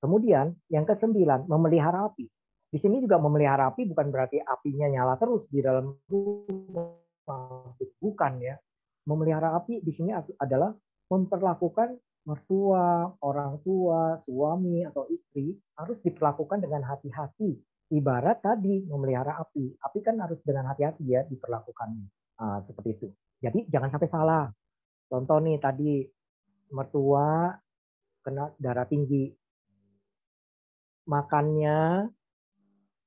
Kemudian yang kesembilan memelihara api. Di sini juga memelihara api bukan berarti apinya nyala terus di dalam rumah, bukan ya. Memelihara api di sini adalah memperlakukan mertua, orang tua, suami atau istri harus diperlakukan dengan hati-hati. Ibarat tadi memelihara api, api kan harus dengan hati-hati ya diperlakukannya. Nah, seperti itu. Jadi jangan sampai salah. Contoh nih tadi mertua kena darah tinggi, makannya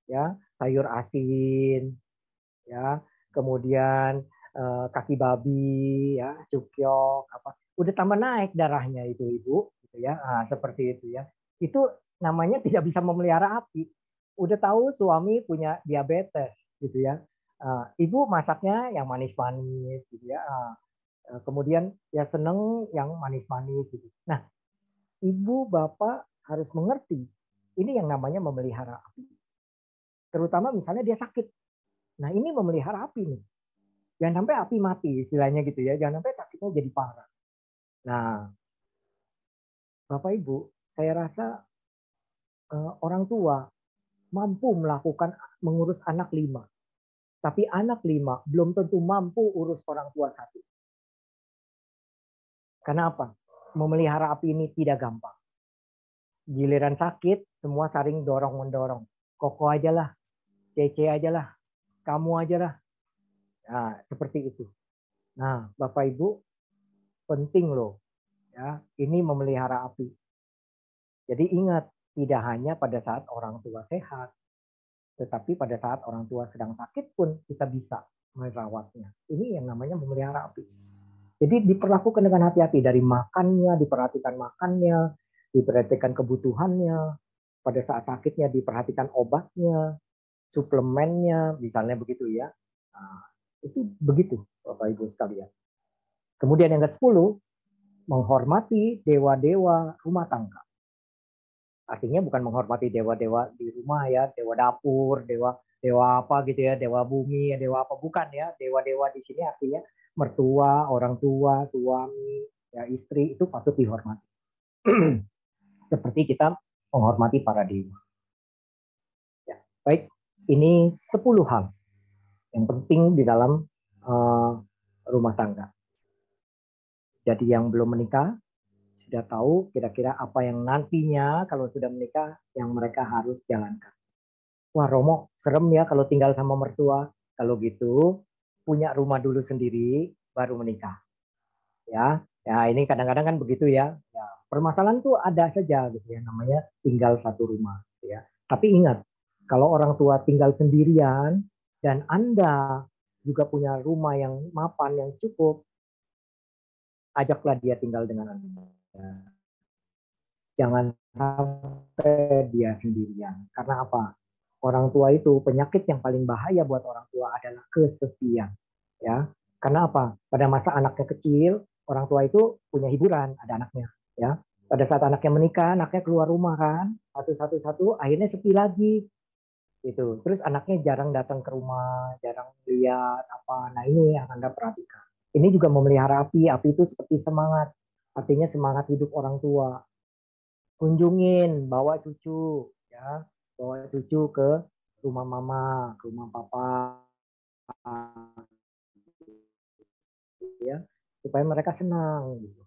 ya sayur asin, ya kemudian eh, kaki babi, ya cukyok, apa udah tambah naik darahnya itu ibu gitu ya. Nah, seperti itu ya. Itu namanya tidak bisa memelihara api. Udah tahu suami punya diabetes gitu ya. Uh, ibu masaknya yang manis-manis gitu ya. Uh, kemudian ya seneng yang manis-manis gitu. Nah ibu bapak harus mengerti ini yang namanya memelihara api terutama misalnya dia sakit nah ini memelihara api nih jangan sampai api mati istilahnya gitu ya jangan sampai sakitnya jadi parah Nah, Bapak Ibu, saya rasa uh, orang tua mampu melakukan mengurus anak lima. Tapi anak lima belum tentu mampu urus orang tua satu. Karena apa? Memelihara api ini tidak gampang. Giliran sakit, semua saling dorong-mendorong. Koko aja lah, Cece aja lah, kamu aja lah. Nah, seperti itu. Nah, Bapak Ibu, penting loh. Ya, ini memelihara api. Jadi ingat, tidak hanya pada saat orang tua sehat, tetapi pada saat orang tua sedang sakit pun kita bisa merawatnya. Ini yang namanya memelihara api. Jadi diperlakukan dengan hati-hati dari makannya, diperhatikan makannya, diperhatikan kebutuhannya, pada saat sakitnya diperhatikan obatnya, suplemennya, misalnya begitu ya. Nah, itu begitu Bapak Ibu sekalian. Kemudian yang ke-10, menghormati dewa-dewa rumah tangga. Artinya bukan menghormati dewa-dewa di rumah ya, dewa dapur, dewa dewa apa gitu ya, dewa bumi, dewa apa bukan ya. Dewa-dewa di sini artinya mertua, orang tua, suami, ya istri itu patut dihormati. [CLEARS THROAT] Seperti kita menghormati para dewa. Ya, baik, ini 10 hal yang penting di dalam uh, rumah tangga. Jadi yang belum menikah sudah tahu kira-kira apa yang nantinya kalau sudah menikah yang mereka harus jalankan. Wah Romo, serem ya kalau tinggal sama mertua. Kalau gitu punya rumah dulu sendiri baru menikah. Ya, ya ini kadang-kadang kan begitu ya. ya. Permasalahan tuh ada saja gitu ya namanya tinggal satu rumah gitu ya. Tapi ingat kalau orang tua tinggal sendirian dan Anda juga punya rumah yang mapan yang cukup, ajaklah dia tinggal dengan Anda. Jangan sampai dia sendirian. Karena apa? Orang tua itu penyakit yang paling bahaya buat orang tua adalah kesepian. Ya, karena apa? Pada masa anaknya kecil, orang tua itu punya hiburan, ada anaknya. Ya, pada saat anaknya menikah, anaknya keluar rumah kan, satu-satu-satu, akhirnya sepi lagi. Itu. Terus anaknya jarang datang ke rumah, jarang lihat apa. Nah ini yang anda perhatikan. Ini juga memelihara api. Api itu seperti semangat. Artinya semangat hidup orang tua. Kunjungin, bawa cucu, ya, bawa cucu ke rumah mama, ke rumah papa, ya, supaya mereka senang, gitu.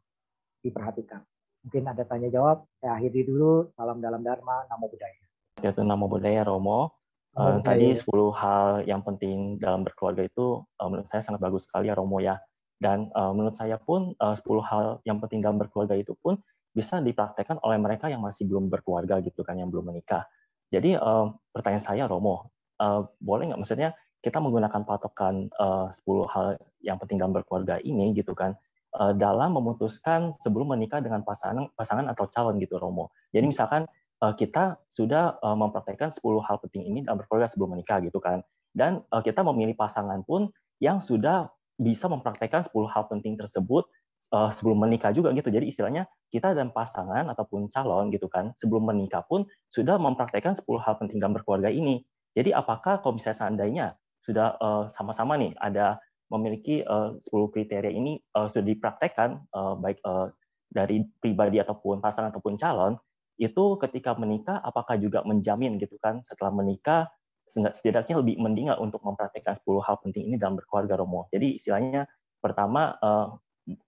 diperhatikan. Mungkin ada tanya jawab. Saya akhiri dulu. Salam dalam Dharma, Namo Buddhaya. Yaitu Namo Buddhaya, Romo. Uh, tadi 10 hal yang penting dalam berkeluarga itu uh, menurut saya sangat bagus sekali ya Romo ya. Dan uh, menurut saya pun eh, uh, 10 hal yang penting dalam berkeluarga itu pun bisa dipraktekkan oleh mereka yang masih belum berkeluarga gitu kan, yang belum menikah. Jadi uh, pertanyaan saya Romo, uh, boleh nggak maksudnya kita menggunakan patokan uh, 10 hal yang penting dalam berkeluarga ini gitu kan, uh, dalam memutuskan sebelum menikah dengan pasangan pasangan atau calon gitu Romo. Jadi misalkan uh, kita sudah uh, mempraktekkan 10 hal penting ini dalam berkeluarga sebelum menikah gitu kan. Dan uh, kita memilih pasangan pun yang sudah bisa mempraktekkan 10 hal penting tersebut uh, sebelum menikah juga gitu. Jadi istilahnya kita dan pasangan ataupun calon gitu kan sebelum menikah pun sudah mempraktekkan 10 hal penting dalam berkeluarga ini. Jadi apakah kalau misalnya seandainya sudah uh, sama-sama nih ada memiliki uh, 10 kriteria ini uh, sudah dipraktekkan uh, baik uh, dari pribadi ataupun pasangan ataupun calon itu ketika menikah apakah juga menjamin gitu kan setelah menikah setidaknya lebih mending untuk mempraktekkan 10 hal penting ini dalam berkeluarga Romo. Jadi istilahnya pertama uh,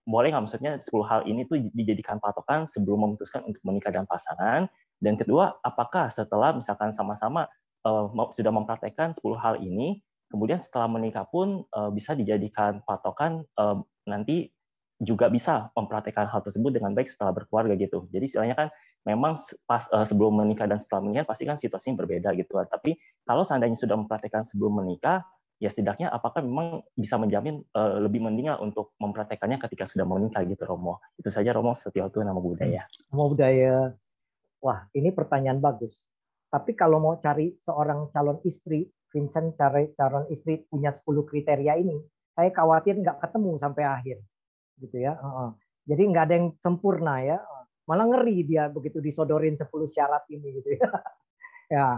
boleh nggak maksudnya 10 hal ini tuh dijadikan patokan sebelum memutuskan untuk menikah dengan pasangan? Dan kedua, apakah setelah misalkan sama-sama uh, sudah mempraktekkan 10 hal ini, kemudian setelah menikah pun uh, bisa dijadikan patokan uh, nanti juga bisa mempraktekkan hal tersebut dengan baik setelah berkeluarga gitu. Jadi istilahnya kan memang pas uh, sebelum menikah dan setelah menikah pasti kan situasinya berbeda gitu. Tapi kalau seandainya sudah mempraktekkan sebelum menikah, ya setidaknya apakah memang bisa menjamin uh, lebih mending untuk mempraktekannya ketika sudah menikah gitu Romo. Itu saja Romo Setiotu nama budaya. Nama budaya. Wah, ini pertanyaan bagus. Tapi kalau mau cari seorang calon istri, Vincent calon istri punya 10 kriteria ini, saya khawatir nggak ketemu sampai akhir. Gitu ya. Jadi nggak ada yang sempurna ya. Malah ngeri dia begitu disodorin 10 syarat ini gitu ya. [LAUGHS] ya.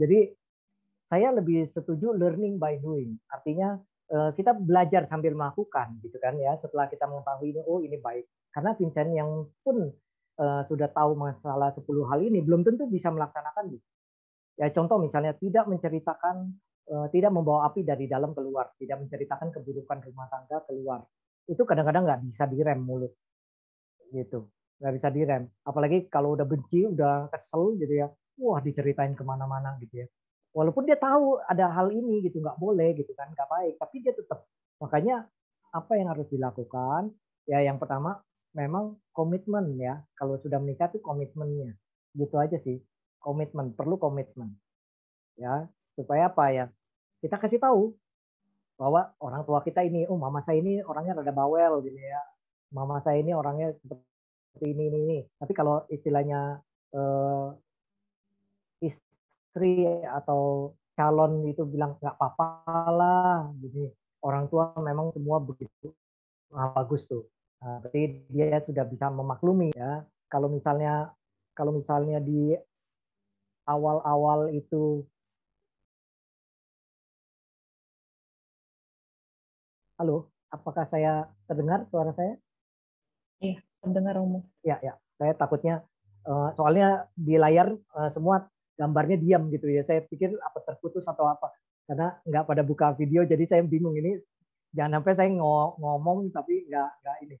Jadi saya lebih setuju learning by doing. Artinya eh, kita belajar sambil melakukan gitu kan ya. Setelah kita mengetahui ini oh ini baik. Karena Vincent yang pun uh, sudah tahu masalah 10 hal ini belum tentu bisa melaksanakan gitu. Ya contoh misalnya tidak menceritakan uh, tidak membawa api dari dalam keluar, tidak menceritakan keburukan rumah tangga keluar. Itu kadang-kadang nggak bisa direm mulut. Gitu. Nggak bisa direm. Apalagi kalau udah benci, udah kesel gitu ya. Wah diceritain ke mana-mana gitu ya walaupun dia tahu ada hal ini gitu nggak boleh gitu kan nggak baik tapi dia tetap makanya apa yang harus dilakukan ya yang pertama memang komitmen ya kalau sudah menikah tuh komitmennya gitu aja sih komitmen perlu komitmen ya supaya apa ya kita kasih tahu bahwa orang tua kita ini oh mama saya ini orangnya rada bawel gitu ya mama saya ini orangnya seperti ini ini ini. Tapi kalau istilahnya eh, istri atau calon itu bilang nggak apa-apa lah jadi orang tua memang semua begitu nah, bagus tuh. Nah, berarti dia sudah bisa memaklumi ya kalau misalnya kalau misalnya di awal-awal itu. Halo apakah saya terdengar suara saya? Iya terdengar Romo ya ya. Saya takutnya eh, soalnya di layar eh, semua gambarnya diam gitu ya. Saya pikir apa terputus atau apa. Karena nggak pada buka video jadi saya bingung ini. Jangan sampai saya ngomong tapi nggak nggak ini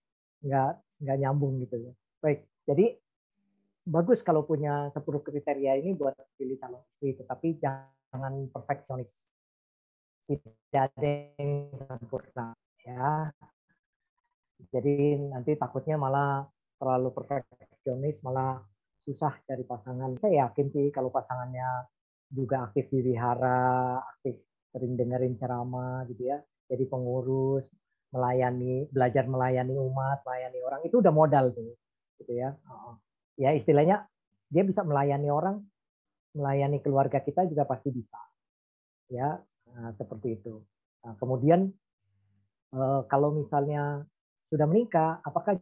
nggak nggak nyambung gitu ya. Baik, jadi bagus kalau punya 10 kriteria ini buat pilih calon istri, tetapi jangan perfeksionis. Tidak ada yang sempurna ya. Jadi nanti takutnya malah terlalu perfeksionis malah susah cari pasangan. Saya yakin sih kalau pasangannya juga aktif di wihara, aktif sering dengerin ceramah gitu ya, jadi pengurus, melayani, belajar melayani umat, melayani orang itu udah modal tuh, gitu ya. Ya istilahnya dia bisa melayani orang, melayani keluarga kita juga pasti bisa, ya nah, seperti itu. Nah, kemudian eh, kalau misalnya sudah menikah, apakah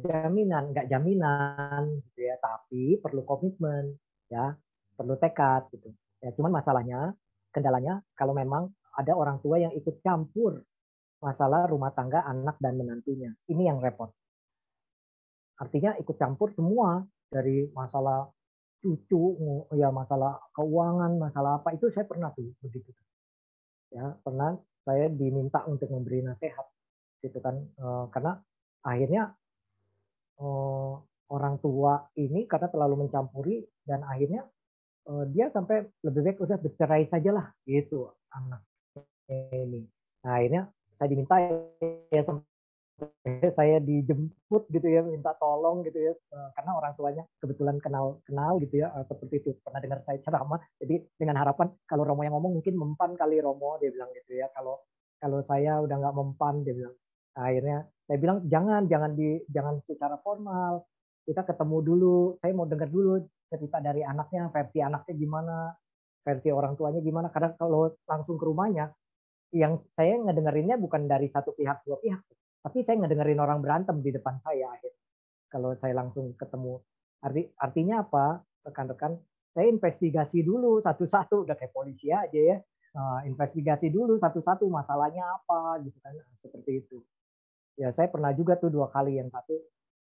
jaminan, nggak jaminan gitu ya, tapi perlu komitmen ya, perlu tekad gitu. Ya, cuman masalahnya, kendalanya kalau memang ada orang tua yang ikut campur masalah rumah tangga anak dan menantunya. Ini yang repot. Artinya ikut campur semua dari masalah cucu, ya masalah keuangan, masalah apa itu saya pernah tuh begitu. Ya, pernah saya diminta untuk memberi nasihat gitu kan eh, karena akhirnya uh, orang tua ini karena terlalu mencampuri dan akhirnya uh, dia sampai lebih baik udah bercerai saja lah gitu anak ini. Nah, akhirnya saya diminta ya saya dijemput gitu ya minta tolong gitu ya eh, karena orang tuanya kebetulan kenal kenal gitu ya seperti itu. Pernah dengar saya ceramah. Jadi dengan harapan kalau Romo yang ngomong mungkin mempan kali Romo dia bilang gitu ya. Kalau kalau saya udah nggak mempan dia bilang. Akhirnya saya bilang jangan jangan di jangan secara formal. Kita ketemu dulu. Saya mau dengar dulu cerita dari anaknya versi anaknya gimana versi orang tuanya gimana. Karena kalau langsung ke rumahnya yang saya ngedengerinnya bukan dari satu pihak dua pihak tapi saya ngedengerin orang berantem di depan saya akhir. Kalau saya langsung ketemu arti artinya apa? Rekan-rekan saya investigasi dulu satu-satu. Udah kayak polisi aja ya. Uh, investigasi dulu satu-satu masalahnya apa gitu kan. Seperti itu. Ya saya pernah juga tuh dua kali yang satu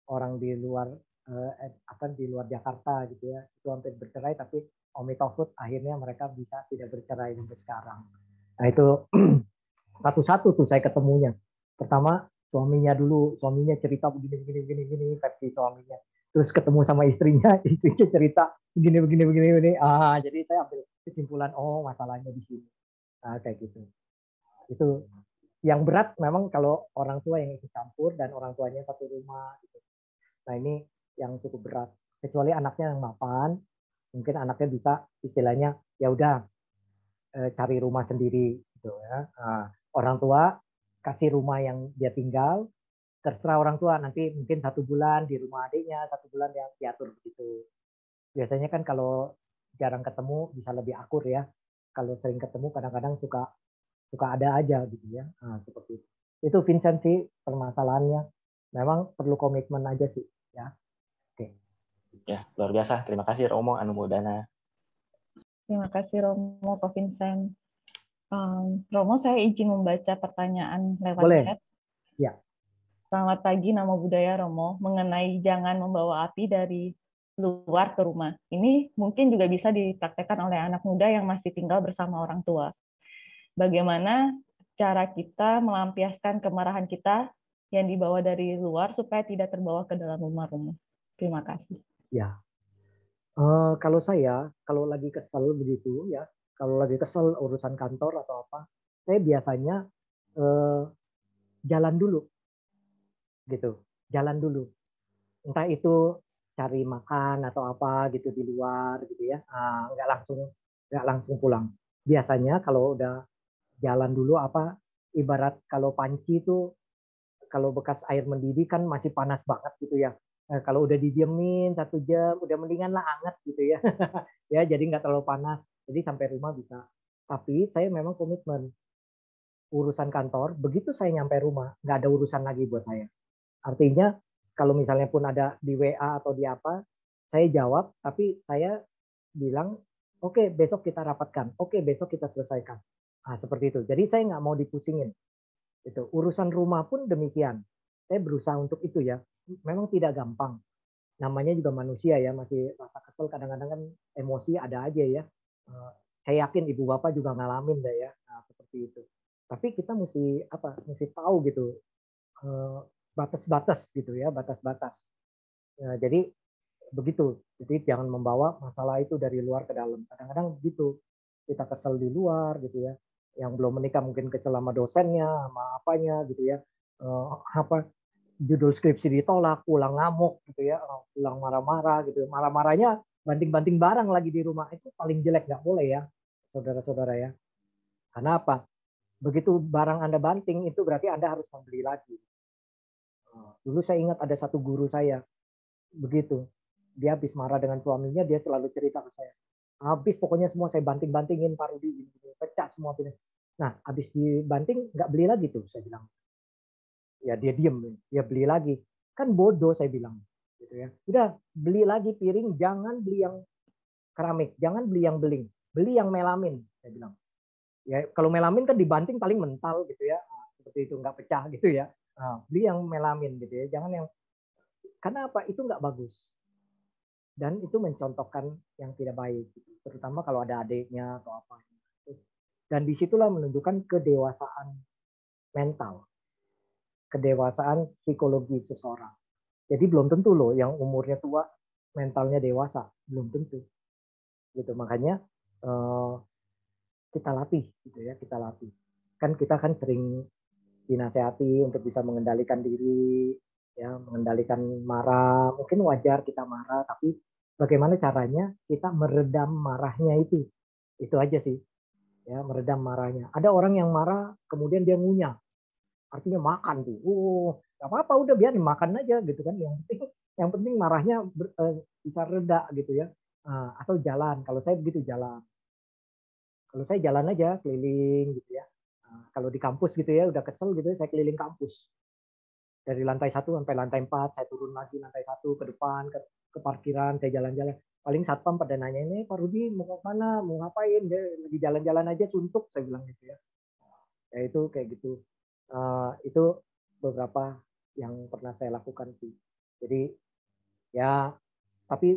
orang di luar eh, akan di luar Jakarta gitu ya. Itu hampir bercerai tapi Omi akhirnya mereka bisa tidak bercerai sampai sekarang. Nah itu [CLEARS THROAT] satu-satu tuh saya ketemunya. Pertama suaminya dulu suaminya cerita begini begini begini begini versi suaminya. Terus ketemu sama istrinya [LAUGHS] istrinya cerita begini begini begini begini. Ah jadi saya ambil kesimpulan oh masalahnya di sini. Ah, kayak gitu. Itu yang berat memang kalau orang tua yang ikut campur dan orang tuanya satu rumah gitu. nah ini yang cukup berat. Kecuali anaknya yang mapan mungkin anaknya bisa istilahnya ya udah eh, cari rumah sendiri gitu ya. Nah, orang tua kasih rumah yang dia tinggal terserah orang tua nanti mungkin satu bulan di rumah adiknya satu bulan yang diatur begitu. Biasanya kan kalau jarang ketemu bisa lebih akur ya. Kalau sering ketemu kadang-kadang suka suka ada aja gitu ya. Nah, seperti itu. Itu Vincent sih permasalahannya. Memang perlu komitmen aja sih ya. Oke. Ya luar biasa. Terima kasih Romo Anu Mudana terima kasih Romo Pak Vincent um, Romo saya izin membaca pertanyaan lewat Boleh. chat ya Selamat pagi, nama budaya Romo, mengenai jangan membawa api dari luar ke rumah. Ini mungkin juga bisa dipraktekkan oleh anak muda yang masih tinggal bersama orang tua. Bagaimana cara kita melampiaskan kemarahan kita yang dibawa dari luar supaya tidak terbawa ke dalam rumah Romo. Terima kasih. Ya, uh, kalau saya kalau lagi kesel begitu ya, kalau lagi kesel urusan kantor atau apa, saya biasanya uh, jalan dulu. Gitu jalan dulu. Entah itu cari makan atau apa gitu di luar gitu ya. Nah, nggak langsung nggak langsung pulang. Biasanya kalau udah jalan dulu apa ibarat kalau panci itu kalau bekas air mendidih kan masih panas banget gitu ya. Nah, kalau udah didiemin satu jam udah mendingan lah anget gitu ya. [LAUGHS] Ya jadi nggak terlalu panas jadi sampai rumah bisa tapi saya memang komitmen urusan kantor begitu saya nyampe rumah nggak ada urusan lagi buat saya Artinya kalau misalnya pun ada di WA atau di apa, saya jawab, tapi saya bilang, oke okay, besok kita rapatkan, oke okay, besok kita selesaikan. Nah, seperti itu. Jadi saya nggak mau dipusingin. Itu urusan rumah pun demikian. Saya berusaha untuk itu ya. Memang tidak gampang. Namanya juga manusia ya, masih rasa kesel kadang-kadang kan emosi ada aja ya. Eh, saya yakin ibu bapak juga ngalamin deh ya, nah, seperti itu. Tapi kita mesti apa? Mesti tahu gitu eh, batas-batas gitu ya, batas-batas. Ya, jadi begitu. Jadi jangan membawa masalah itu dari luar ke dalam. Kadang-kadang begitu. Kita kesel di luar gitu ya. Yang belum menikah mungkin kesel sama dosennya, sama apanya gitu ya. Uh, apa judul skripsi ditolak, pulang ngamuk gitu ya, pulang marah-marah gitu. Marah-marahnya banting-banting barang lagi di rumah itu paling jelek nggak boleh ya, saudara-saudara ya. Karena apa? Begitu barang Anda banting itu berarti Anda harus membeli lagi. Dulu saya ingat ada satu guru saya, begitu. Dia habis marah dengan suaminya, dia selalu cerita ke saya. Habis pokoknya semua saya banting-bantingin Pak Rudi, pecah semua. Nah, habis dibanting, nggak beli lagi tuh, saya bilang. Ya dia diem, dia beli lagi. Kan bodoh saya bilang. Gitu ya. Udah, beli lagi piring, jangan beli yang keramik, jangan beli yang beling, beli yang melamin, saya bilang. Ya, kalau melamin kan dibanting paling mental gitu ya, seperti itu nggak pecah gitu ya. Nah, beli yang melamin gitu ya, jangan yang karena apa? Itu nggak bagus. Dan itu mencontohkan yang tidak baik, gitu. terutama kalau ada adiknya atau apa. Dan di situlah menunjukkan kedewasaan mental, kedewasaan psikologi seseorang. Jadi belum tentu loh yang umurnya tua mentalnya dewasa, belum tentu. Gitu makanya eh, kita latih, gitu ya kita latih. Kan kita kan sering dinasehati untuk bisa mengendalikan diri, ya, mengendalikan marah. Mungkin wajar kita marah, tapi bagaimana caranya kita meredam marahnya itu. Itu aja sih. Ya, meredam marahnya. Ada orang yang marah kemudian dia ngunyah. Artinya makan tuh. Oh, gak apa-apa udah biar makan aja gitu kan. Yang penting yang penting marahnya ber, eh, bisa reda gitu ya. Nah, atau jalan. Kalau saya begitu jalan. Kalau saya jalan aja keliling gitu ya kalau di kampus gitu ya, udah kesel gitu ya, saya keliling kampus. Dari lantai satu sampai lantai empat, saya turun lagi lantai satu ke depan, ke, ke parkiran, saya jalan-jalan. Paling satpam pada nanya ini, Pak Rudi mau ke mana, mau ngapain? Dia lagi jalan-jalan aja suntuk, saya bilang gitu ya. Ya itu kayak gitu. Uh, itu beberapa yang pernah saya lakukan sih. Jadi ya, tapi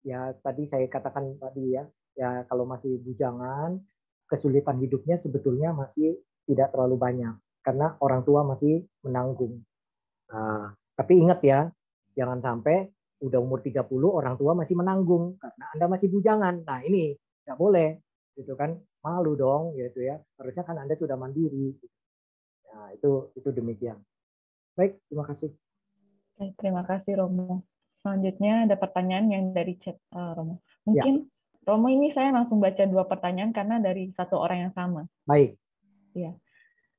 ya tadi saya katakan tadi ya, ya kalau masih bujangan, kesulitan hidupnya sebetulnya masih tidak terlalu banyak. karena orang tua masih menanggung. Nah, tapi ingat ya, jangan sampai udah umur 30 orang tua masih menanggung karena Anda masih bujangan. Nah, ini nggak boleh gitu kan. Malu dong gitu ya. Harusnya kan Anda sudah mandiri. Nah, itu itu demikian. Baik, terima kasih. Baik, terima kasih Romo. Selanjutnya ada pertanyaan yang dari chat uh, Romo. Mungkin ya. Romo ini saya langsung baca dua pertanyaan karena dari satu orang yang sama. Baik. Ya.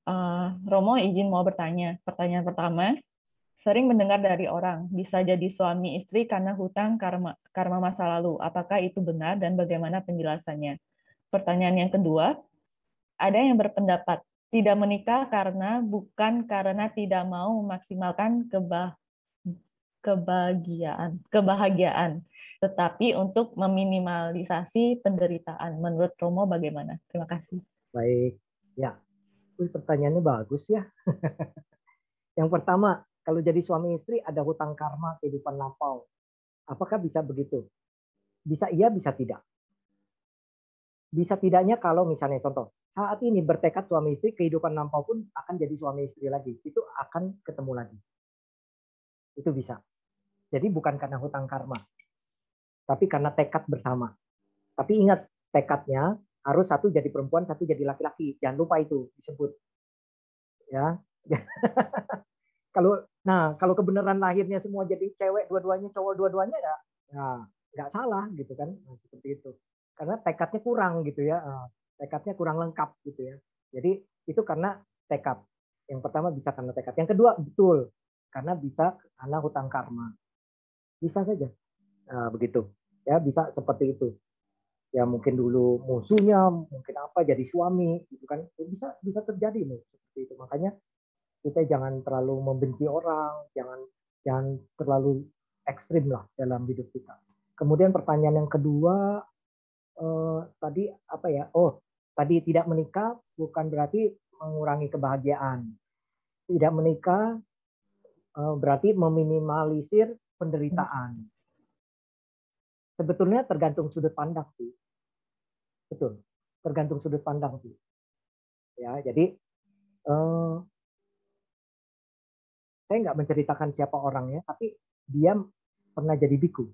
Uh, Romo izin mau bertanya. Pertanyaan pertama, sering mendengar dari orang bisa jadi suami istri karena hutang karma karma masa lalu. Apakah itu benar dan bagaimana penjelasannya? Pertanyaan yang kedua, ada yang berpendapat tidak menikah karena bukan karena tidak mau memaksimalkan kebah kebahagiaan, kebahagiaan, tetapi untuk meminimalisasi penderitaan. Menurut Romo bagaimana? Terima kasih. Baik, ya Wih, pertanyaannya bagus ya. [LAUGHS] yang pertama, kalau jadi suami istri ada hutang karma kehidupan lampau. Apakah bisa begitu? Bisa iya, bisa tidak. Bisa tidaknya kalau misalnya contoh, saat ini bertekad suami istri, kehidupan lampau pun akan jadi suami istri lagi. Itu akan ketemu lagi. Itu bisa. Jadi bukan karena hutang karma, tapi karena tekad bersama. Tapi ingat, tekadnya harus satu jadi perempuan, satu jadi laki-laki. Jangan lupa itu disebut. Ya. [LAUGHS] kalau nah kalau kebenaran lahirnya semua jadi cewek dua-duanya cowok dua-duanya ya ya nggak salah gitu kan nah, seperti itu karena tekadnya kurang gitu ya tekadnya kurang lengkap gitu ya. Jadi itu karena tekad. Yang pertama bisa karena tekad. Yang kedua betul. Karena bisa karena hutang karma. Bisa saja. Nah, begitu. Ya bisa seperti itu. Ya mungkin dulu musuhnya mungkin apa jadi suami gitu kan. Ya bisa bisa terjadi nih seperti itu. Makanya kita jangan terlalu membenci orang jangan jangan terlalu ekstrim lah dalam hidup kita. Kemudian pertanyaan yang kedua eh, tadi apa ya? Oh tadi tidak menikah bukan berarti mengurangi kebahagiaan tidak menikah eh, berarti meminimalisir penderitaan sebetulnya tergantung sudut pandang sih Betul. Tergantung sudut pandang sih. Ya, jadi eh, saya nggak menceritakan siapa orangnya, tapi dia pernah jadi biku.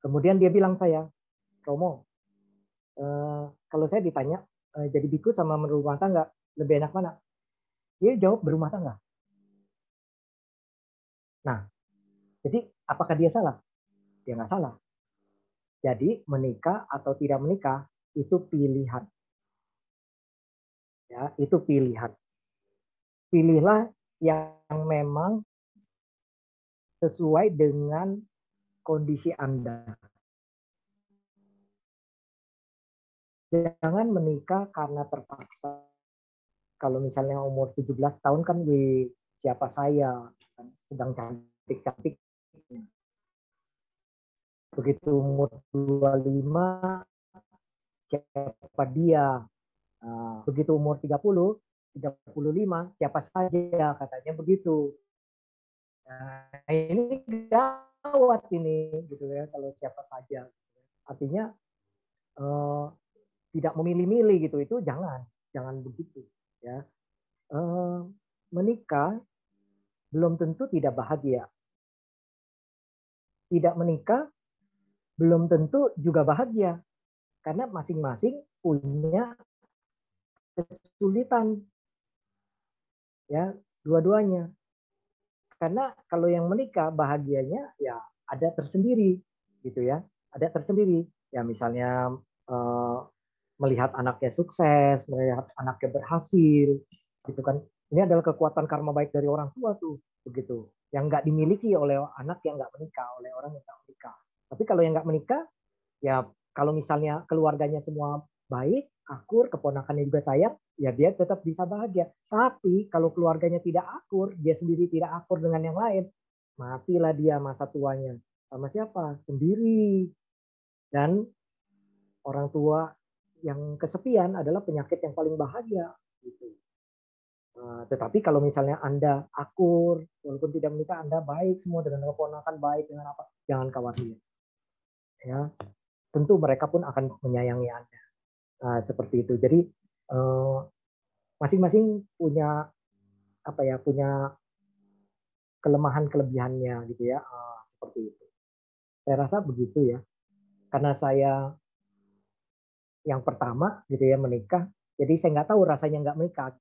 Kemudian dia bilang saya, Romo, eh, kalau saya ditanya eh, jadi biku sama berumah tangga lebih enak mana? Dia jawab berumah tangga. Nah, jadi apakah dia salah? Dia nggak salah. Jadi menikah atau tidak menikah itu pilihan. Ya, itu pilihan. Pilihlah yang memang sesuai dengan kondisi Anda. Jangan menikah karena terpaksa. Kalau misalnya umur 17 tahun kan di siapa saya sedang cantik-cantik. Begitu umur 25 siapa dia? Nah, begitu umur 30 35 siapa saja katanya begitu. Nah, ini gawat ini gitu ya kalau siapa saja. Artinya eh, tidak memilih-milih gitu itu jangan jangan begitu ya. Eh, menikah belum tentu tidak bahagia. Tidak menikah belum tentu juga bahagia karena masing-masing punya kesulitan ya dua-duanya. Karena kalau yang menikah bahagianya ya ada tersendiri gitu ya ada tersendiri. Ya misalnya eh, melihat anaknya sukses melihat anaknya berhasil gitu kan ini adalah kekuatan karma baik dari orang tua tuh begitu yang nggak dimiliki oleh anak yang nggak menikah oleh orang yang nggak menikah tapi kalau yang nggak menikah, ya kalau misalnya keluarganya semua baik, akur, keponakannya juga sayang, ya dia tetap bisa bahagia. Tapi kalau keluarganya tidak akur, dia sendiri tidak akur dengan yang lain, matilah dia masa tuanya. Sama siapa? Sendiri. Dan orang tua yang kesepian adalah penyakit yang paling bahagia. Gitu. Uh, tetapi kalau misalnya Anda akur, walaupun tidak menikah, Anda baik semua dengan keponakan baik dengan apa, jangan khawatir. Ya tentu mereka pun akan menyayangi anda. Nah, seperti itu. Jadi eh, masing-masing punya apa ya punya kelemahan kelebihannya gitu ya. Uh, seperti itu. Saya rasa begitu ya. Karena saya yang pertama gitu ya menikah. Jadi saya nggak tahu rasanya nggak menikah. [LAUGHS]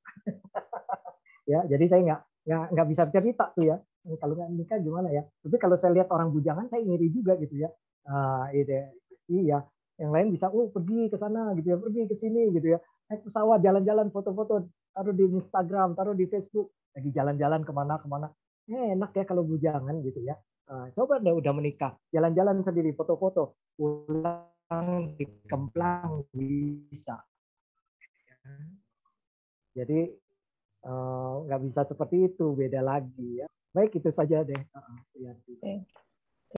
Ya jadi saya nggak nggak nggak bisa cerita tuh ya. Kalau nggak menikah gimana ya? Tapi kalau saya lihat orang bujangan saya ngiri juga gitu ya. Uh, ide iya yang lain bisa oh pergi ke sana gitu ya pergi ke sini gitu ya. Naik pesawat jalan-jalan foto-foto taruh di Instagram taruh di Facebook. Lagi jalan-jalan ke mana ke mana. Eh, enak ya kalau bujangan gitu ya. Uh, coba deh udah menikah jalan-jalan sendiri foto-foto. Pulang di kemplang bisa. Jadi nggak uh, bisa seperti itu beda lagi ya. Baik itu saja deh. Uh, okay.